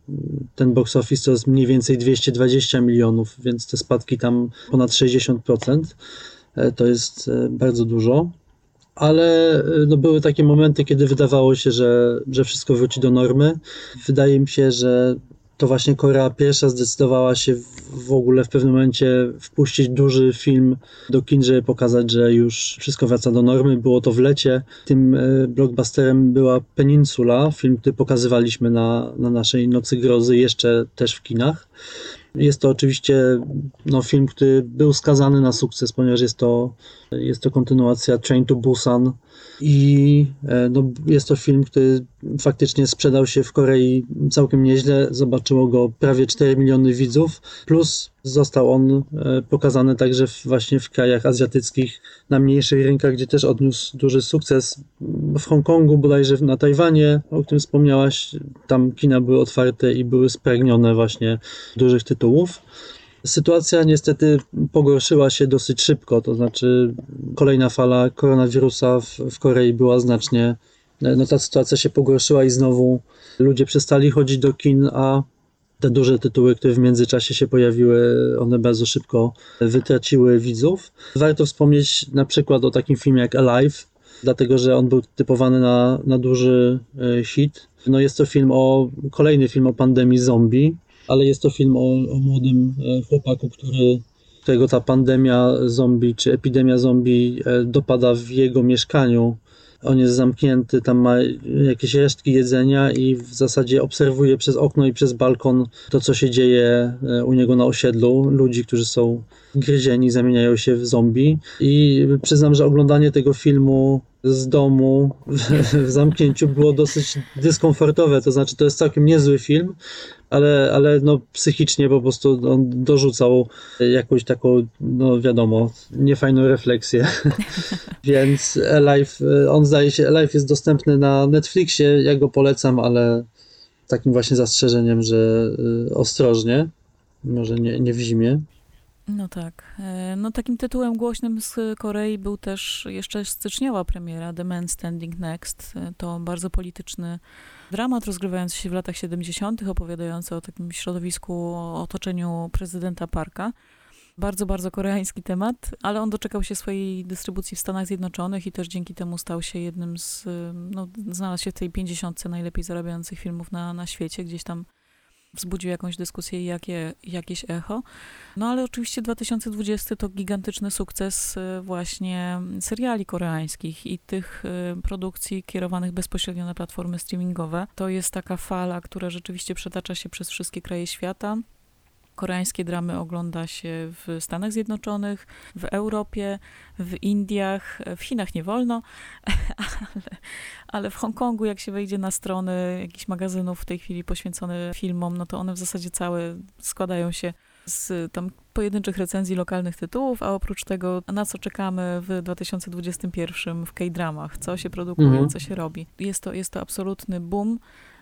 ten box office to jest mniej więcej 220 milionów, więc te spadki tam ponad 60%. E, To jest e, bardzo dużo. Ale no, były takie momenty, kiedy wydawało się, że, że wszystko wróci do normy. Wydaje mi się, że to właśnie Korea pierwsza zdecydowała się w- ogóle w pewnym momencie wpuścić duży film do kin, żeby pokazać, że już wszystko wraca do normy. Było to w lecie. Tym e, blockbusterem była Peninsula, film, który pokazywaliśmy na, na naszej Nocy Grozy, jeszcze też w kinach. Jest to oczywiście no, film, który był skazany na sukces, ponieważ jest to, jest to kontynuacja Train to Busan i e, no, jest to film, który faktycznie sprzedał się w Korei całkiem nieźle. Zobaczyło go prawie 4 miliony widzów, plus został on e, pokazany także właśnie w krajach azjatyckich, na mniejszych rynkach, gdzie też odniósł duży sukces. W Hongkongu, bodajże na Tajwanie, o którym wspomniałaś, tam kina były otwarte i były spragnione właśnie dużych tytułów. Sytuacja niestety pogorszyła się dosyć szybko, to znaczy kolejna fala koronawirusa w, w Korei była znacznie, no ta sytuacja się pogorszyła i znowu ludzie przestali chodzić do kin, a te duże tytuły, które w międzyczasie się pojawiły, one bardzo szybko wytraciły widzów. Warto wspomnieć na przykład o takim filmie jak Alive, dlatego że on był typowany na, na duży e, hit. No jest to film o, kolejny film o pandemii zombie, ale jest to film o, o młodym e, chłopaku, który, którego ta pandemia zombie czy epidemia zombie e, dopada w jego mieszkaniu On jest zamknięty, tam ma jakieś resztki jedzenia i w zasadzie obserwuje przez okno i przez balkon to, co się dzieje e, u niego na osiedlu. Ludzi, którzy są gryzieni, zamieniają się w zombie. I przyznam, że oglądanie tego filmu z domu w, w zamknięciu było dosyć dyskomfortowe. To znaczy, to jest całkiem niezły film, ale, ale no, psychicznie po prostu on dorzucał jakąś taką, no wiadomo, niefajną refleksję. Więc Alive, on zdaje się, Alive jest dostępny na Netflixie, ja go polecam, ale takim właśnie zastrzeżeniem, że y, ostrożnie, może nie, nie w zimie. No tak. E, no takim tytułem głośnym z Korei był też jeszcze styczniowa premiera The Man Standing Next. E, to bardzo polityczny dramat rozgrywający się w latach 70., opowiadający o takim środowisku, o otoczeniu prezydenta Parka. Bardzo, bardzo koreański temat, ale on doczekał się swojej dystrybucji w Stanach Zjednoczonych i też dzięki temu stał się jednym z, no, znalazł się w tej 50 najlepiej zarabiających filmów na, na świecie, gdzieś tam wzbudził jakąś dyskusję i jakie, jakieś echo. No ale oczywiście 2020 to gigantyczny sukces y, właśnie seriali koreańskich i tych y, produkcji kierowanych bezpośrednio na platformy streamingowe. To jest taka fala, która rzeczywiście przetacza się przez wszystkie kraje świata. Koreańskie dramy ogląda się w Stanach Zjednoczonych, w Europie, w Indiach, w Chinach nie wolno, ale, ale w Hongkongu, jak się wejdzie na strony jakichś magazynów w tej chwili poświęcone filmom, no to one w zasadzie całe składają się z tam pojedynczych recenzji lokalnych tytułów, a oprócz tego, na co czekamy w 2021 w K-dramach, co się produkuje, mhm. co się robi. Jest to, jest to absolutny boom.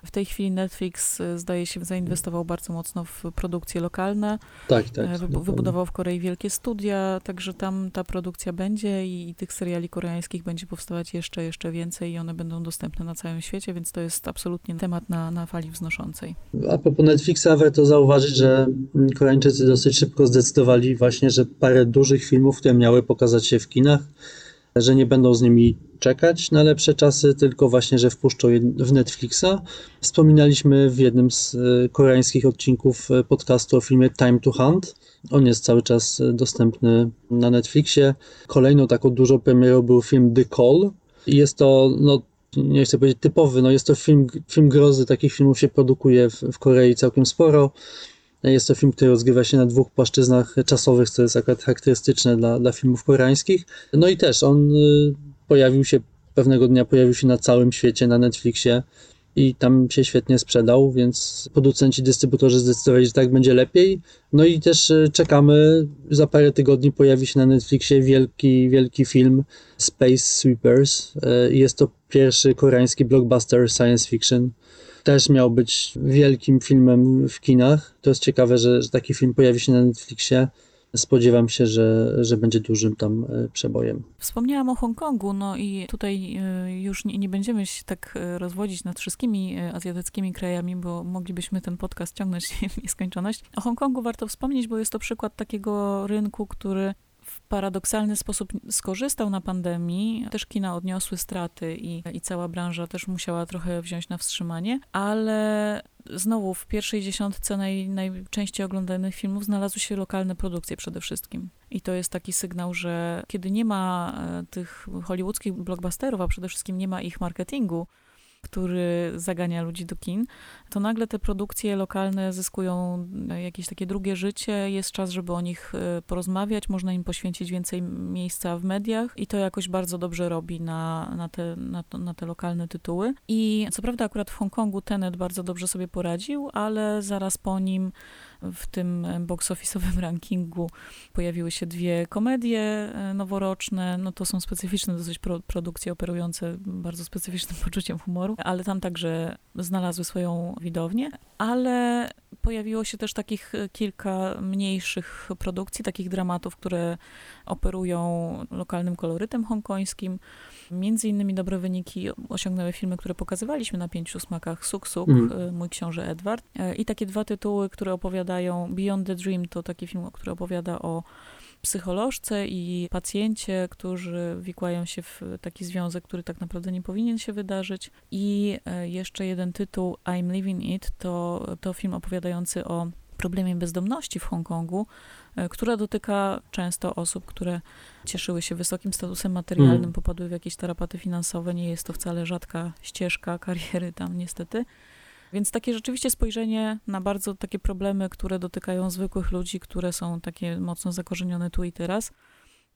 W tej chwili Netflix y, zdaje się zainwestował bardzo mocno w produkcje lokalne. Tak, tak. E, wybudował w Korei wielkie studia, także tam ta produkcja będzie i, i, tych seriali koreańskich będzie powstawać jeszcze, jeszcze więcej i one będą dostępne na całym świecie, więc to jest absolutnie temat na, na fali wznoszącej. A propos Netflixa, warto zauważyć, że Koreańczycy dosyć szybko zdecydowali właśnie, że parę dużych filmów, które miały pokazać się w kinach, że nie będą z nimi czekać na lepsze czasy, tylko właśnie, że wpuszczą w Netflixa. Wspominaliśmy w jednym z e, koreańskich odcinków e, podcastu o filmie Time to Hunt. On jest cały czas e, dostępny na Netflixie. Kolejną taką dużą premierą był film The Call. Jest to, no, nie chcę powiedzieć typowy, no jest to film, film grozy. Takich filmów się produkuje w, w Korei całkiem sporo. Jest to film, który rozgrywa się na dwóch płaszczyznach czasowych, co jest akurat charakterystyczne dla, dla filmów koreańskich. No i też on y, pojawił się, pewnego dnia pojawił się na całym świecie, na Netflixie i tam się świetnie sprzedał, więc producenci, dystrybutorzy zdecydowali, że tak będzie lepiej. No i też y, czekamy, za parę tygodni pojawi się na Netflixie wielki, wielki film Space Sweepers. Y, jest to pierwszy koreański blockbuster science fiction też miał być wielkim filmem w kinach. To jest ciekawe, że, że taki film pojawi się na Netflixie. Spodziewam się, że, że będzie dużym tam e, przebojem. Wspomniałam o Hongkongu, no i tutaj e, już nie, nie będziemy się tak e, rozwodzić nad wszystkimi azjatyckimi krajami, bo moglibyśmy ten podcast ciągnąć w nieskończoność. O Hongkongu warto wspomnieć, bo jest to przykład takiego rynku, który paradoksalny sposób skorzystał na pandemii. Też kina odniosły straty i, i cała branża też musiała trochę wziąć na wstrzymanie, ale znowu w pierwszej dziesiątce naj, najczęściej oglądanych filmów znalazły się lokalne produkcje przede wszystkim. I to jest taki sygnał, że kiedy nie ma e, tych hollywoodzkich blockbusterów, a przede wszystkim nie ma ich marketingu, który zagania ludzi do kin, to nagle te produkcje lokalne zyskują jakieś takie drugie życie, jest czas, żeby o nich e, porozmawiać, można im poświęcić więcej miejsca w mediach i to jakoś bardzo dobrze robi na, na, te, na, na te lokalne tytuły. I co prawda akurat w Hongkongu Tenet bardzo dobrze sobie poradził, ale zaraz po nim w tym box office'owym rankingu pojawiły się dwie komedie e, noworoczne. No to są specyficzne dosyć pro, produkcje operujące bardzo specyficznym poczuciem humoru, ale tam także znalazły swoją widownię. Ale pojawiło się też takich kilka mniejszych produkcji, takich dramatów, które operują lokalnym kolorytem hongkońskim. Między innymi dobre wyniki osiągnęły filmy, które pokazywaliśmy na pięciu smakach Suk Suk, mm. Mój książę Edward e, i takie dwa tytuły, które opowiadają Beyond the Dream to taki film, który opowiada o psycholożce i pacjencie, którzy wikłają się w taki związek, który tak naprawdę nie powinien się wydarzyć. I e, jeszcze jeden tytuł, I'm Living It, to, to film opowiadający o problemie bezdomności w Hongkongu, która dotyka często osób, które cieszyły się wysokim statusem materialnym, Mm. popadły w jakieś tarapaty finansowe. Nie jest to wcale rzadka ścieżka kariery tam, niestety. Więc takie rzeczywiście spojrzenie na bardzo takie problemy, które dotykają zwykłych ludzi, które są takie mocno zakorzenione tu i teraz.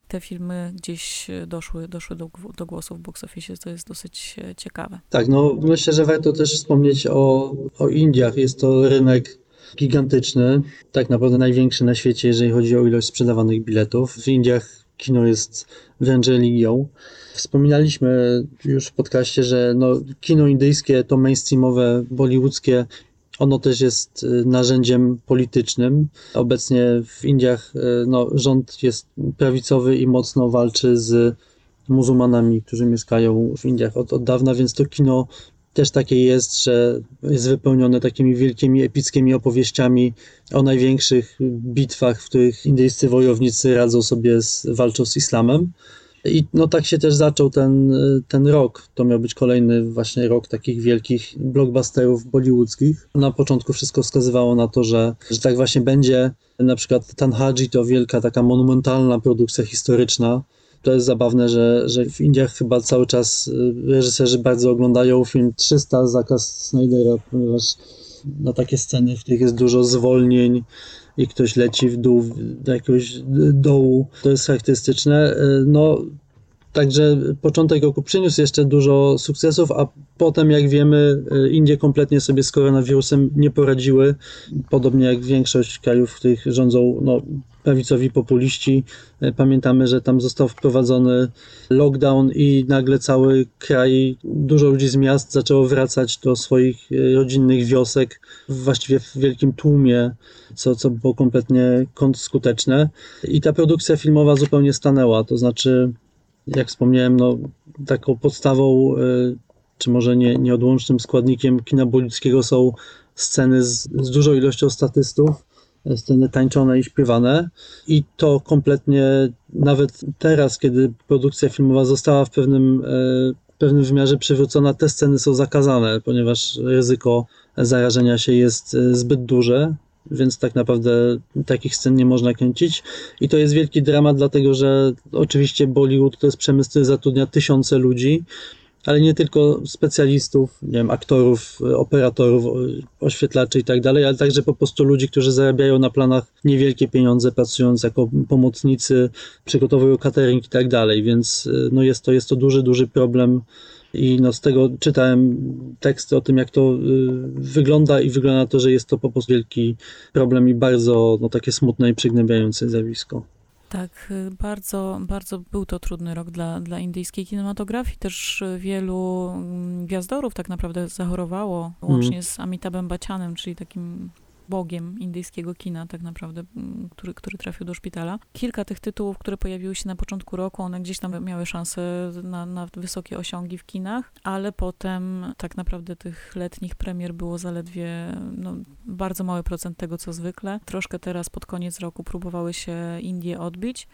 Te filmy gdzieś e, doszły, doszły do, do głosu w box office, to jest dosyć e, ciekawe. Tak, no myślę, że warto też wspomnieć o, o Indiach. Jest to rynek gigantyczny, tak naprawdę największy na świecie, jeżeli chodzi o ilość sprzedawanych biletów. W Indiach kino jest wręcz religią. Wspominaliśmy już w podcaście, że no, kino indyjskie, to mainstreamowe, bollywoodzkie, ono też jest y, narzędziem politycznym. Obecnie w Indiach y, no, rząd jest prawicowy i mocno walczy z muzułmanami, którzy mieszkają w Indiach od, od dawna, więc to kino też takie jest, że jest wypełnione takimi wielkimi, epickimi opowieściami o największych bitwach, w których indyjscy wojownicy radzą sobie z, walczą z islamem. I no tak się też zaczął ten, ten rok. To miał być kolejny właśnie rok takich wielkich blockbusterów bollywoodzkich. Na początku wszystko wskazywało na to, że, że tak właśnie będzie. Na przykład Tanhaji to wielka taka monumentalna produkcja historyczna. To jest zabawne, że, że w Indiach chyba cały czas y, reżyserzy bardzo oglądają film 300 Zakaz Snydera, ponieważ na takie sceny, w których jest dużo zwolnień i ktoś leci w dół do jakiegoś dołu, to jest charakterystyczne. Y, No, Także początek roku przyniósł jeszcze dużo sukcesów, a potem, jak wiemy, y, Indie kompletnie sobie z koronawirusem nie poradziły. Podobnie jak większość krajów, w których rządzą no, prawicowi populiści. Y, Pamiętamy, że tam został wprowadzony lockdown i nagle cały kraj, dużo ludzi z miast zaczęło wracać do swoich y, rodzinnych wiosek, właściwie w wielkim tłumie, co, co było kompletnie kontrskuteczne. I ta produkcja filmowa zupełnie stanęła. To znaczy, jak wspomniałem, no, taką podstawą, y, czy może nie, nieodłącznym składnikiem kina bolickiego są sceny z, z dużą ilością statystów, e, sceny tańczone i śpiewane. I to kompletnie, nawet teraz, kiedy produkcja filmowa została w pewnym, e, w pewnym wymiarze przywrócona, te sceny są zakazane, ponieważ ryzyko zarażenia się jest e, zbyt duże. Więc tak naprawdę takich scen nie można kręcić. I to jest wielki dramat, dlatego że oczywiście Bollywood to jest przemysł, który zatrudnia tysiące ludzi, ale nie tylko specjalistów, nie wiem, aktorów, operatorów, oświetlaczy i tak dalej, ale także po prostu ludzi, którzy zarabiają na planach niewielkie pieniądze, pracując jako pomocnicy, przygotowują catering i tak dalej, więc no jest, to, jest to duży, duży problem. I no z tego czytałem teksty o tym, jak to y, wygląda i wygląda to, że jest to po prostu wielki problem i bardzo no, takie smutne i przygnębiające zjawisko. Tak, y, bardzo, bardzo był to trudny rok dla, dla indyjskiej kinematografii. Też y, wielu mm, gwiazdorów tak naprawdę zachorowało, łącznie z Amitabhem Bachchanem, czyli takim bogiem indyjskiego kina tak naprawdę, mm, który, który trafił do szpitala. Kilka tych tytułów, które pojawiły się na początku roku, one gdzieś tam miały szansę na, na wysokie osiągi w kinach, ale potem tak naprawdę tych letnich premier było zaledwie no, bardzo mały procent tego, co zwykle. Troszkę teraz pod koniec roku próbowały się Indie odbić.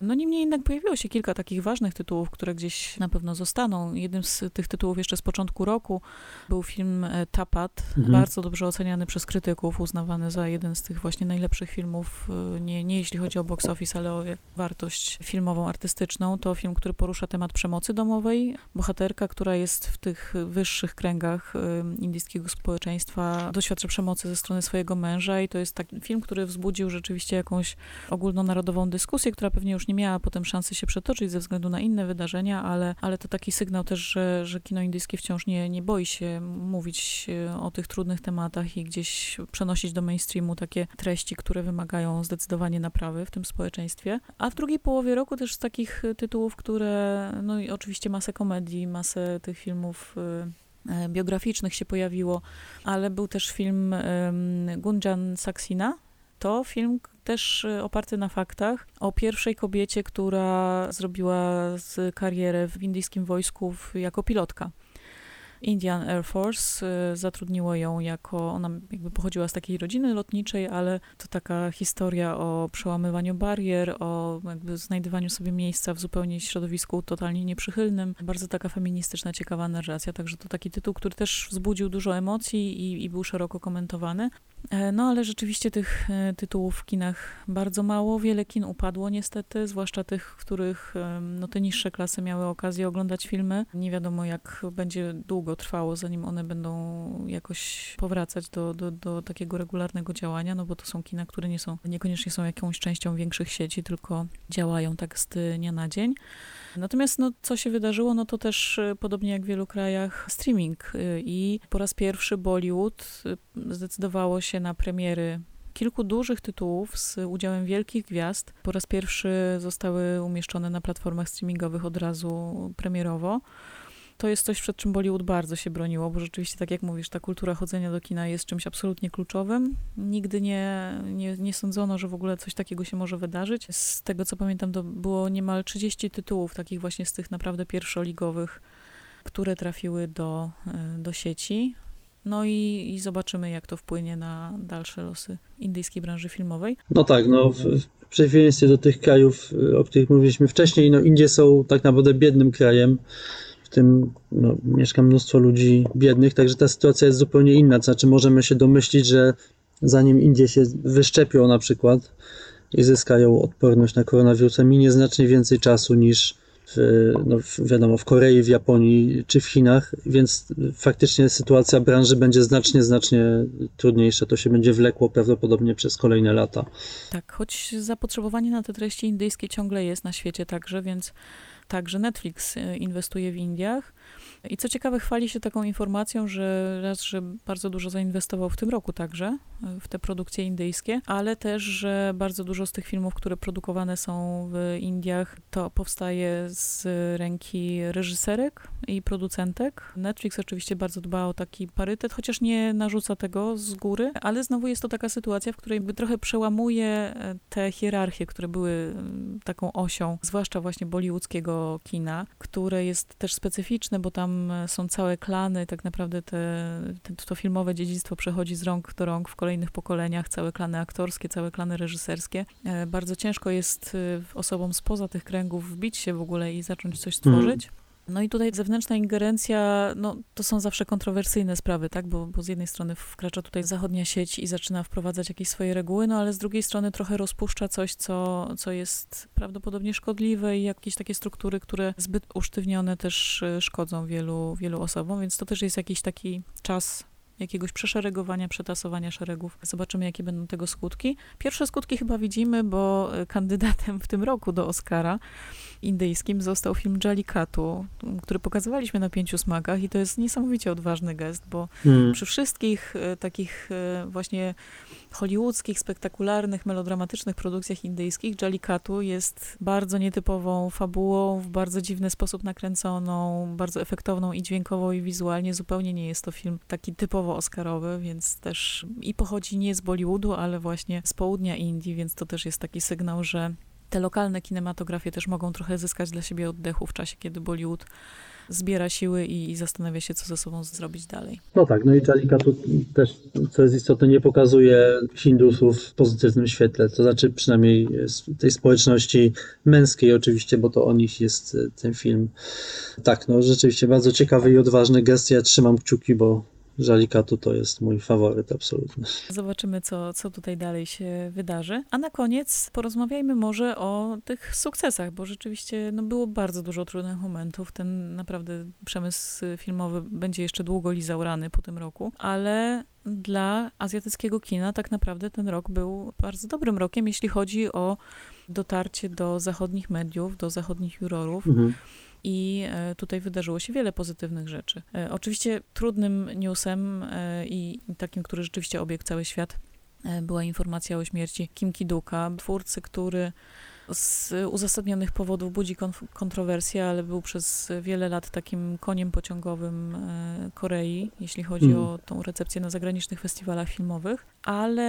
No niemniej jednak pojawiło się kilka takich ważnych tytułów, które gdzieś na pewno zostaną. Jednym z tych tytułów jeszcze z początku roku był film e, Tapat, Mhm. bardzo dobrze oceniany przez krytyków, uznawany za jeden z tych właśnie najlepszych filmów, e, nie, nie jeśli chodzi o box office, ale o wartość filmową, artystyczną. To film, który porusza temat przemocy domowej. Bohaterka, która jest w tych wyższych kręgach e, indyjskiego społeczeństwa, doświadcza przemocy ze strony swojego męża i to jest taki film, który wzbudził rzeczywiście jakąś ogólnonarodową dyskusję, która pewnie już nie miała potem szansy się przetoczyć ze względu na inne wydarzenia, ale, ale to taki sygnał też, że, że kino indyjskie wciąż nie, nie boi się mówić e, o tych trudnych tematach i gdzieś przenosić do mainstreamu takie treści, które wymagają zdecydowanie naprawy w tym społeczeństwie. A w drugiej połowie roku też z takich e, tytułów, które, no i oczywiście masę komedii, masę tych filmów e, biograficznych się pojawiło, ale był też film Gunjan Saxina, to film też y, oparty na faktach o pierwszej kobiecie, która zrobiła karierę w indyjskim wojsku jako pilotka. Indian Air Force y, zatrudniło ją jako, ona jakby pochodziła z takiej rodziny lotniczej, ale to taka historia o przełamywaniu barier, o jakby znajdywaniu sobie miejsca w zupełnie środowisku totalnie nieprzychylnym. Bardzo taka feministyczna, ciekawa narracja, także to taki tytuł, który też wzbudził dużo emocji i, i był szeroko komentowany. E, no ale rzeczywiście tych e, tytułów w kinach bardzo mało. Wiele kin upadło niestety, zwłaszcza tych, w których no, te niższe klasy miały okazję oglądać filmy. Nie wiadomo, jak będzie długo trwało, zanim one będą jakoś powracać do, do, do takiego regularnego działania, no bo to są kina, które nie są, niekoniecznie są jakąś częścią większych sieci, tylko działają tak z dnia na dzień. Natomiast no, co się wydarzyło, no to też e, podobnie jak w wielu krajach streaming i po raz pierwszy Bollywood zdecydowało się na premiery kilku dużych tytułów z udziałem wielkich gwiazd. Po raz pierwszy zostały umieszczone na platformach streamingowych od razu premierowo. To jest coś, przed czym Bollywood bardzo się broniło, bo rzeczywiście, tak jak mówisz, ta kultura chodzenia do kina jest czymś absolutnie kluczowym. Nigdy nie, nie, nie sądzono, że w ogóle coś takiego się może wydarzyć. Z tego, co pamiętam, to było niemal 30 tytułów, takich właśnie z tych naprawdę pierwszoligowych, które trafiły do, e, do sieci. No i, i zobaczymy, jak to wpłynie na dalsze losy indyjskiej branży filmowej. No tak, no w, w przeciwieństwie do tych krajów, o których mówiliśmy wcześniej, no Indie są tak naprawdę biednym krajem, w tym no, mieszka mnóstwo ludzi biednych, także ta sytuacja jest zupełnie inna. Znaczy możemy się domyślić, że zanim Indie się wyszczepią na przykład i zyskają odporność na koronawirusa, minie znacznie więcej czasu niż w, no, wiadomo, w Korei, w Japonii czy w Chinach, więc faktycznie sytuacja branży będzie znacznie, znacznie trudniejsza. To się będzie wlekło prawdopodobnie przez kolejne lata. Tak, choć zapotrzebowanie na te treści indyjskie ciągle jest na świecie także, więc także Netflix e, inwestuje w Indiach. I co ciekawe, chwali się taką informacją, że raz, że bardzo dużo zainwestował w tym roku także w te produkcje indyjskie, ale też, że bardzo dużo z tych filmów, które produkowane są w Indiach, to powstaje z ręki reżyserek i producentek. Netflix oczywiście bardzo dba o taki parytet, chociaż nie narzuca tego z góry, ale znowu jest to taka sytuacja, w której trochę przełamuje e, te hierarchie, które były taką osią, zwłaszcza właśnie bollywoodzkiego kina, które jest też specyficzne, bo tam są całe klany, tak naprawdę te, to filmowe dziedzictwo przechodzi z rąk do rąk w kolejnych pokoleniach, całe klany aktorskie, całe klany reżyserskie. E, bardzo ciężko jest e, osobom spoza tych kręgów wbić się w ogóle i zacząć coś mhm. stworzyć. No i tutaj zewnętrzna ingerencja, no to są zawsze kontrowersyjne sprawy, tak, bo, bo z jednej strony wkracza tutaj zachodnia sieć i zaczyna wprowadzać jakieś swoje reguły, no ale z drugiej strony trochę rozpuszcza coś, co, co jest prawdopodobnie szkodliwe i jakieś takie struktury, które zbyt usztywnione też y, szkodzą wielu, wielu osobom, więc to też jest jakiś taki czas jakiegoś przeszeregowania, przetasowania szeregów. Zobaczymy, jakie będą tego skutki. Pierwsze skutki chyba widzimy, bo y, kandydatem w tym roku do Oscara indyjskim został film Jallikattu, który pokazywaliśmy na pięciu smakach i to jest niesamowicie odważny gest, bo hmm. przy wszystkich e, takich e, właśnie hollywoodzkich, spektakularnych, melodramatycznych produkcjach indyjskich Jallikattu jest bardzo nietypową fabułą, w bardzo dziwny sposób nakręconą, bardzo efektowną i dźwiękowo i wizualnie. Zupełnie nie jest to film taki typowo oscarowy, więc też i pochodzi nie z Bollywoodu, ale właśnie z południa Indii, więc to też jest taki sygnał, że te lokalne kinematografie też mogą trochę zyskać dla siebie oddechu w czasie, kiedy Bollywood zbiera siły i, i, zastanawia się, co ze sobą zrobić dalej. No tak, no i Jalika tu też, co jest istotne, nie pokazuje Hindusów w pozytywnym świetle, to znaczy przynajmniej tej społeczności męskiej oczywiście, bo to o nich jest e, ten film. Tak, no rzeczywiście bardzo ciekawy i odważny gest, ja trzymam kciuki, bo Żalikatu to jest mój faworyt absolutny. Zobaczymy, co, co tutaj dalej się wydarzy. A na koniec porozmawiajmy może o tych sukcesach, bo rzeczywiście no, było bardzo dużo trudnych momentów. Ten naprawdę przemysł filmowy będzie jeszcze długo lizał rany po tym roku, ale dla azjatyckiego kina tak naprawdę ten rok był bardzo dobrym rokiem, jeśli chodzi o dotarcie do zachodnich mediów, do zachodnich jurorów. Mhm i e, tutaj wydarzyło się wiele pozytywnych rzeczy. E, oczywiście trudnym newsem e, i takim, który rzeczywiście obiegł cały świat, była informacja o śmierci Kim Ki-duka, twórcy, który z uzasadnionych powodów budzi kontrowersje, ale był przez wiele lat takim koniem pociągowym e, Korei, jeśli chodzi mm. o tą recepcję na zagranicznych festiwalach filmowych, ale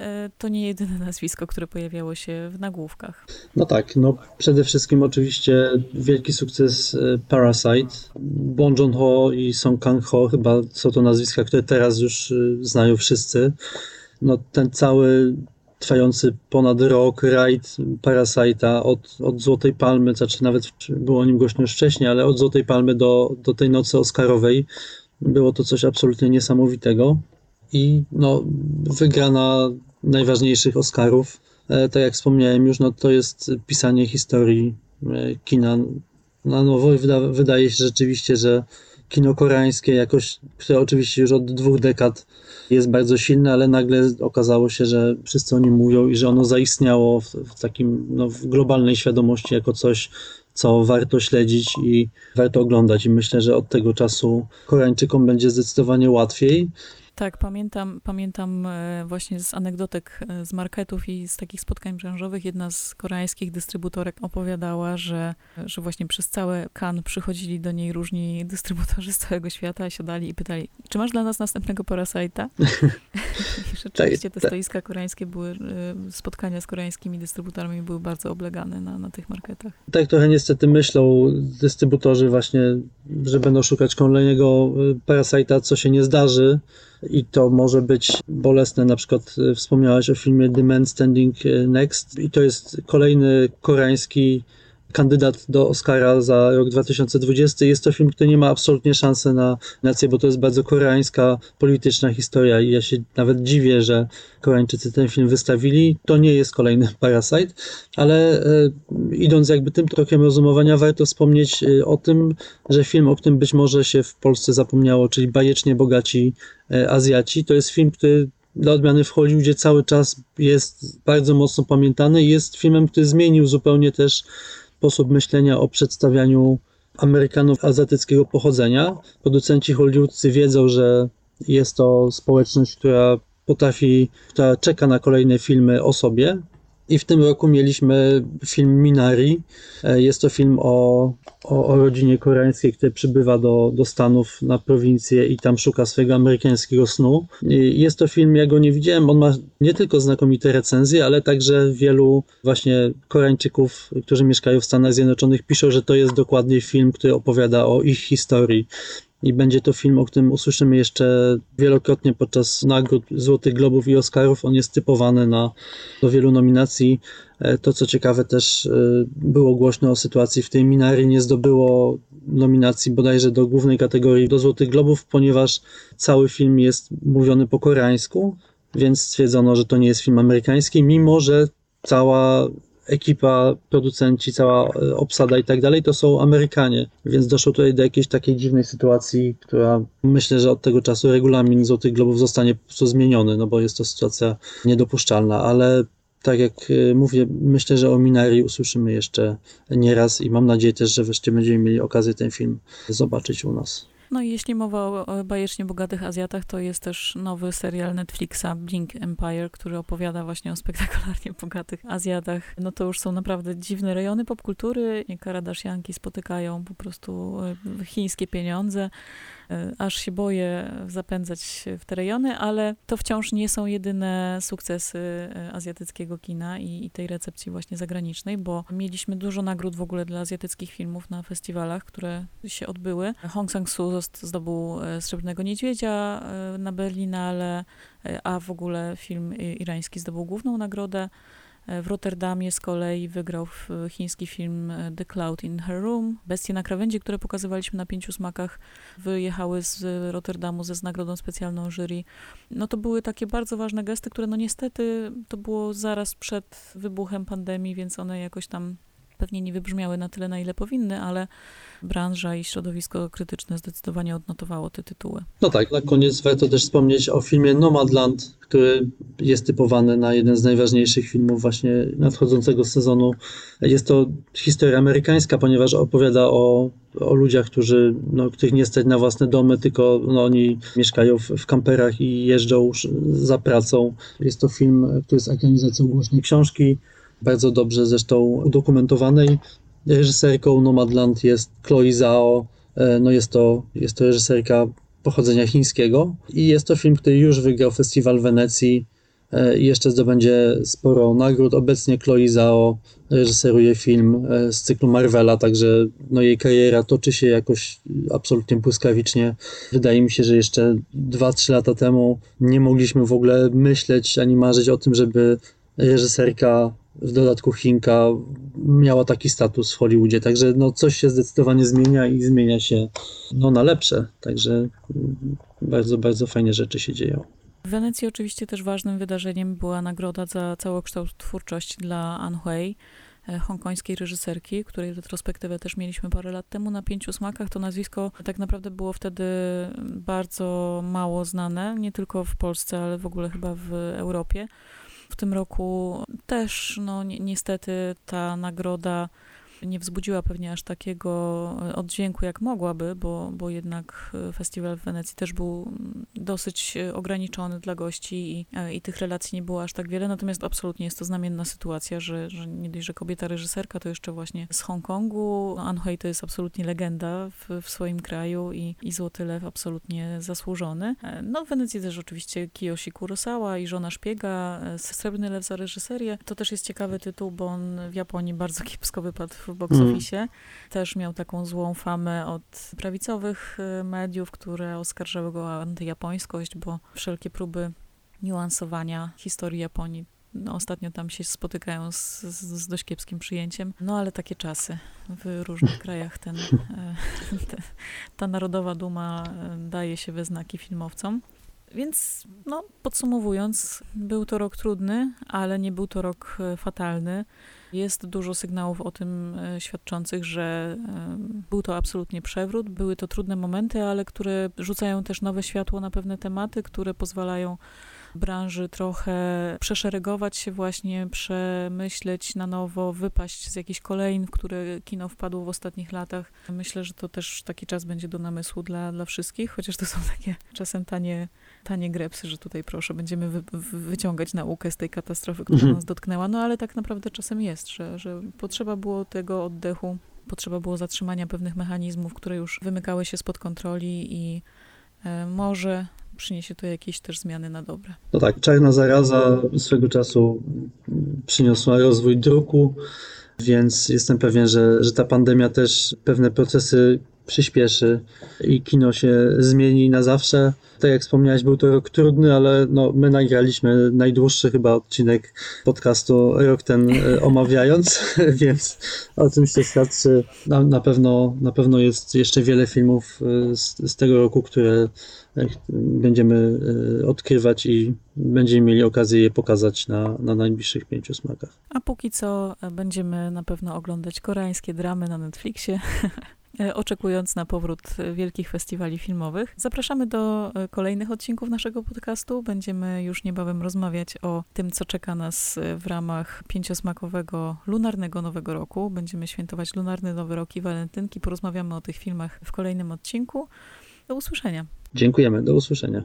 e, to nie jedyne nazwisko, które pojawiało się w nagłówkach. No tak, no przede wszystkim oczywiście wielki sukces e, Parasite. Bong Joon-ho i Song Kang-ho chyba są to nazwiska, które teraz już znają wszyscy. No ten cały trwający ponad rok rajd Parasite'a od, od Złotej Palmy, znaczy nawet było o nim głośno już wcześniej, ale od Złotej Palmy do, do tej nocy Oscarowej było to coś absolutnie niesamowitego. i no, wygrana najważniejszych Oscarów. E, tak jak wspomniałem już, no, to jest pisanie historii e, kina na nowo i wyda, wydaje się rzeczywiście, że kino koreańskie jakoś, które oczywiście już od dwóch dekad jest bardzo silne, ale nagle okazało się, że wszyscy o nim mówią i że ono zaistniało w, w takim no, w globalnej świadomości jako coś, co warto śledzić i warto oglądać. I myślę, że od tego czasu Koreańczykom będzie zdecydowanie łatwiej. Tak, pamiętam, pamiętam e, właśnie z anegdotek e, z marketów i z takich spotkań branżowych. Jedna z koreańskich dystrybutorek opowiadała, że, że właśnie przez całe kan przychodzili do niej różni dystrybutorzy z całego świata, siadali i pytali, czy masz dla nas następnego Parasite'a? I rzeczywiście te stoiska koreańskie były, e, spotkania z koreańskimi dystrybutorami były bardzo oblegane na, na tych marketach. Tak trochę niestety myślą dystrybutorzy właśnie, że będą szukać kolejnego Parasite'a, co się nie zdarzy i to może być bolesne. Na przykład e, wspomniałaś o filmie The Man Standing Next i to jest kolejny koreański kandydat do Oscara za rok 2020. Jest to film, który nie ma absolutnie szansy na nację, bo to jest bardzo koreańska polityczna historia i ja się nawet dziwię, że Koreańczycy ten film wystawili. To nie jest kolejny Parasite, ale e, idąc jakby tym tokiem rozumowania, warto wspomnieć e, o tym, że film, o którym być może się w Polsce zapomniało, czyli Bajecznie Bogaci e, Azjaci, to jest film, który dla odmiany w Hollywoodzie cały czas jest bardzo mocno pamiętany i jest filmem, który zmienił zupełnie też sposób myślenia o przedstawianiu Amerykanów azjatyckiego pochodzenia. Producenci hollywoodzcy wiedzą, że jest to społeczność, która potrafi, która czeka na kolejne filmy o sobie, i w tym roku mieliśmy film Minari. E, jest to film o, o, o, rodzinie koreańskiej, która przybywa do, do Stanów na prowincję i tam szuka swojego amerykańskiego snu. I jest to film, ja go nie widziałem, on ma nie tylko znakomite recenzje, ale także wielu właśnie Koreańczyków, którzy mieszkają w Stanach Zjednoczonych, piszą, że to jest dokładnie film, który opowiada o ich historii i będzie to film, o którym usłyszymy jeszcze wielokrotnie podczas nagród Złotych Globów i Oscarów. On jest typowany na, do wielu nominacji. E, to, co ciekawe, też e, było głośno o sytuacji, w tej Minari nie zdobyło nominacji bodajże do głównej kategorii do Złotych Globów, ponieważ cały film jest mówiony po koreańsku, więc stwierdzono, że to nie jest film amerykański, mimo że cała ekipa, producenci, cała e, obsada i tak dalej, to są Amerykanie. Więc doszło tutaj do jakiejś takiej dziwnej sytuacji, która myślę, że od tego czasu regulamin Złotych Globów zostanie po prostu zmieniony, no bo jest to sytuacja niedopuszczalna, ale tak jak e, mówię, myślę, że o Minari usłyszymy jeszcze nieraz i mam nadzieję też, że wreszcie będziemy mieli okazję ten film zobaczyć u nas. No i jeśli mowa o bajecznie bogatych Azjatach, to jest też nowy serial Netflixa Blink Empire, który opowiada właśnie o spektakularnie bogatych Azjatach. No to już są naprawdę dziwne rejony popkultury. Karadashianki spotykają po prostu e, chińskie pieniądze. E, aż się boję zapędzać w te rejony, ale to wciąż nie są jedyne sukcesy e, azjatyckiego kina i, i tej recepcji właśnie zagranicznej, bo mieliśmy dużo nagród w ogóle dla azjatyckich filmów na festiwalach, które się odbyły. Hong Sang-soo zdobył e, Srebrnego Niedźwiedzia na Berlinale, a w ogóle film irański zdobył główną nagrodę. E, w Rotterdamie z kolei wygrał chiński film e, The Cloud in Her Room. Bestie na krawędzi, które pokazywaliśmy na pięciu smakach, wyjechały z Rotterdamu ze nagrodą specjalną jury. No to były takie bardzo ważne gesty, które no niestety to było zaraz przed wybuchem pandemii, więc one jakoś tam pewnie nie wybrzmiały na tyle, na ile powinny, ale branża i środowisko krytyczne zdecydowanie odnotowało te tytuły. No tak, na koniec warto też wspomnieć o filmie Nomadland, który jest typowany na jeden z najważniejszych filmów właśnie nadchodzącego sezonu. Jest to historia amerykańska, ponieważ opowiada o, o ludziach, którzy, no, których nie stać na własne domy, tylko no, oni mieszkają w, w kamperach i jeżdżą za pracą. Jest to film, który jest ekranizacją głośnej książki bardzo dobrze zresztą udokumentowanej. Reżyserką Nomadland jest Chloe Zhao. E, no jest to, jest to reżyserka pochodzenia chińskiego i jest to film, który już wygrał Festiwal Wenecji e, i jeszcze zdobędzie sporo nagród. Obecnie Chloe Zhao reżyseruje film e, z cyklu Marvela, także no jej kariera toczy się jakoś absolutnie błyskawicznie. Wydaje mi się, że jeszcze 2-3 lata temu nie mogliśmy w ogóle myśleć ani marzyć o tym, żeby reżyserka w dodatku Chinka miała taki status w Hollywoodzie, także no coś się zdecydowanie zmienia i zmienia się no na lepsze, także bardzo, bardzo fajne rzeczy się dzieją. W Wenecji oczywiście też ważnym wydarzeniem była nagroda za całokształt twórczości dla An Hui, e, hongkońskiej reżyserki, której retrospektywę też mieliśmy parę lat temu na Pięciu Smakach. To nazwisko tak naprawdę było wtedy bardzo mało znane, nie tylko w Polsce, ale w ogóle chyba w Europie. W tym roku też, no ni niestety, ta nagroda nie wzbudziła pewnie aż takiego e, oddźwięku, jak mogłaby, bo, bo jednak e, festiwal w Wenecji też był mm, dosyć e, ograniczony dla gości i, i tych relacji nie było aż tak wiele. Natomiast absolutnie jest to znamienna sytuacja, że, że nie dość, że kobieta reżyserka, to jeszcze właśnie z Hongkongu. An Hui to jest absolutnie legenda w, w swoim kraju i, i Złoty Lew absolutnie zasłużony. No w Wenecji też oczywiście Kiyoshi Kurosawa i Żona Szpiega, Srebrny Lew za reżyserię. To też jest ciekawy tytuł, bo on w Japonii bardzo kiepsko wypadł w box office. Mm. Też miał taką złą famę od prawicowych y, mediów, które oskarżały go o antyjapońskość, bo wszelkie próby niuansowania historii Japonii no, ostatnio tam się spotykają z, z, z, dość kiepskim przyjęciem. No ale takie czasy. W różnych krajach ten, e, ta narodowa duma e, daje się we znaki filmowcom. Więc no, podsumowując, był to rok trudny, ale nie był to rok e, fatalny. Jest dużo sygnałów o tym e, świadczących, że e, był to absolutnie przewrót. Były to trudne momenty, ale które rzucają też nowe światło na pewne tematy, które pozwalają branży trochę przeszeregować się właśnie, przemyśleć na nowo, wypaść z jakichś kolejn, w które kino wpadło w ostatnich latach. Myślę, że to też taki czas będzie do namysłu dla, dla wszystkich, chociaż to są takie czasem tanie, tanie grepsy, że tutaj proszę, będziemy wy, wyciągać naukę z tej katastrofy, która mhm. nas dotknęła, no ale tak naprawdę czasem jest, że, że potrzeba było tego oddechu, potrzeba było zatrzymania pewnych mechanizmów, które już wymykały się spod kontroli i e, może przyniesie to jakieś też zmiany na dobre. No tak, czarna zaraza swego czasu przyniosła rozwój druku, więc jestem pewien, że, że ta pandemia też pewne procesy przyspieszy i kino się zmieni na zawsze. Tak jak wspomniałeś, był to rok trudny, ale no, my nagraliśmy najdłuższy chyba odcinek podcastu rok ten e, omawiając, więc o czymś to świadczy. Na, na, pewno, na pewno jest jeszcze wiele filmów e, z, z tego roku, które będziemy odkrywać i będziemy mieli okazję je pokazać na, na najbliższych pięciu smakach. A póki co będziemy na pewno oglądać koreańskie dramy na Netflixie. E, oczekując na powrót wielkich festiwali filmowych. Zapraszamy do e, kolejnych odcinków naszego podcastu. Będziemy już niebawem rozmawiać o tym, co czeka nas e, w ramach pięciosmakowego lunarnego Nowego Roku. Będziemy świętować lunarny Nowy Rok i walentynki. Porozmawiamy o tych filmach w kolejnym odcinku. Do usłyszenia. Dziękujemy. Do usłyszenia.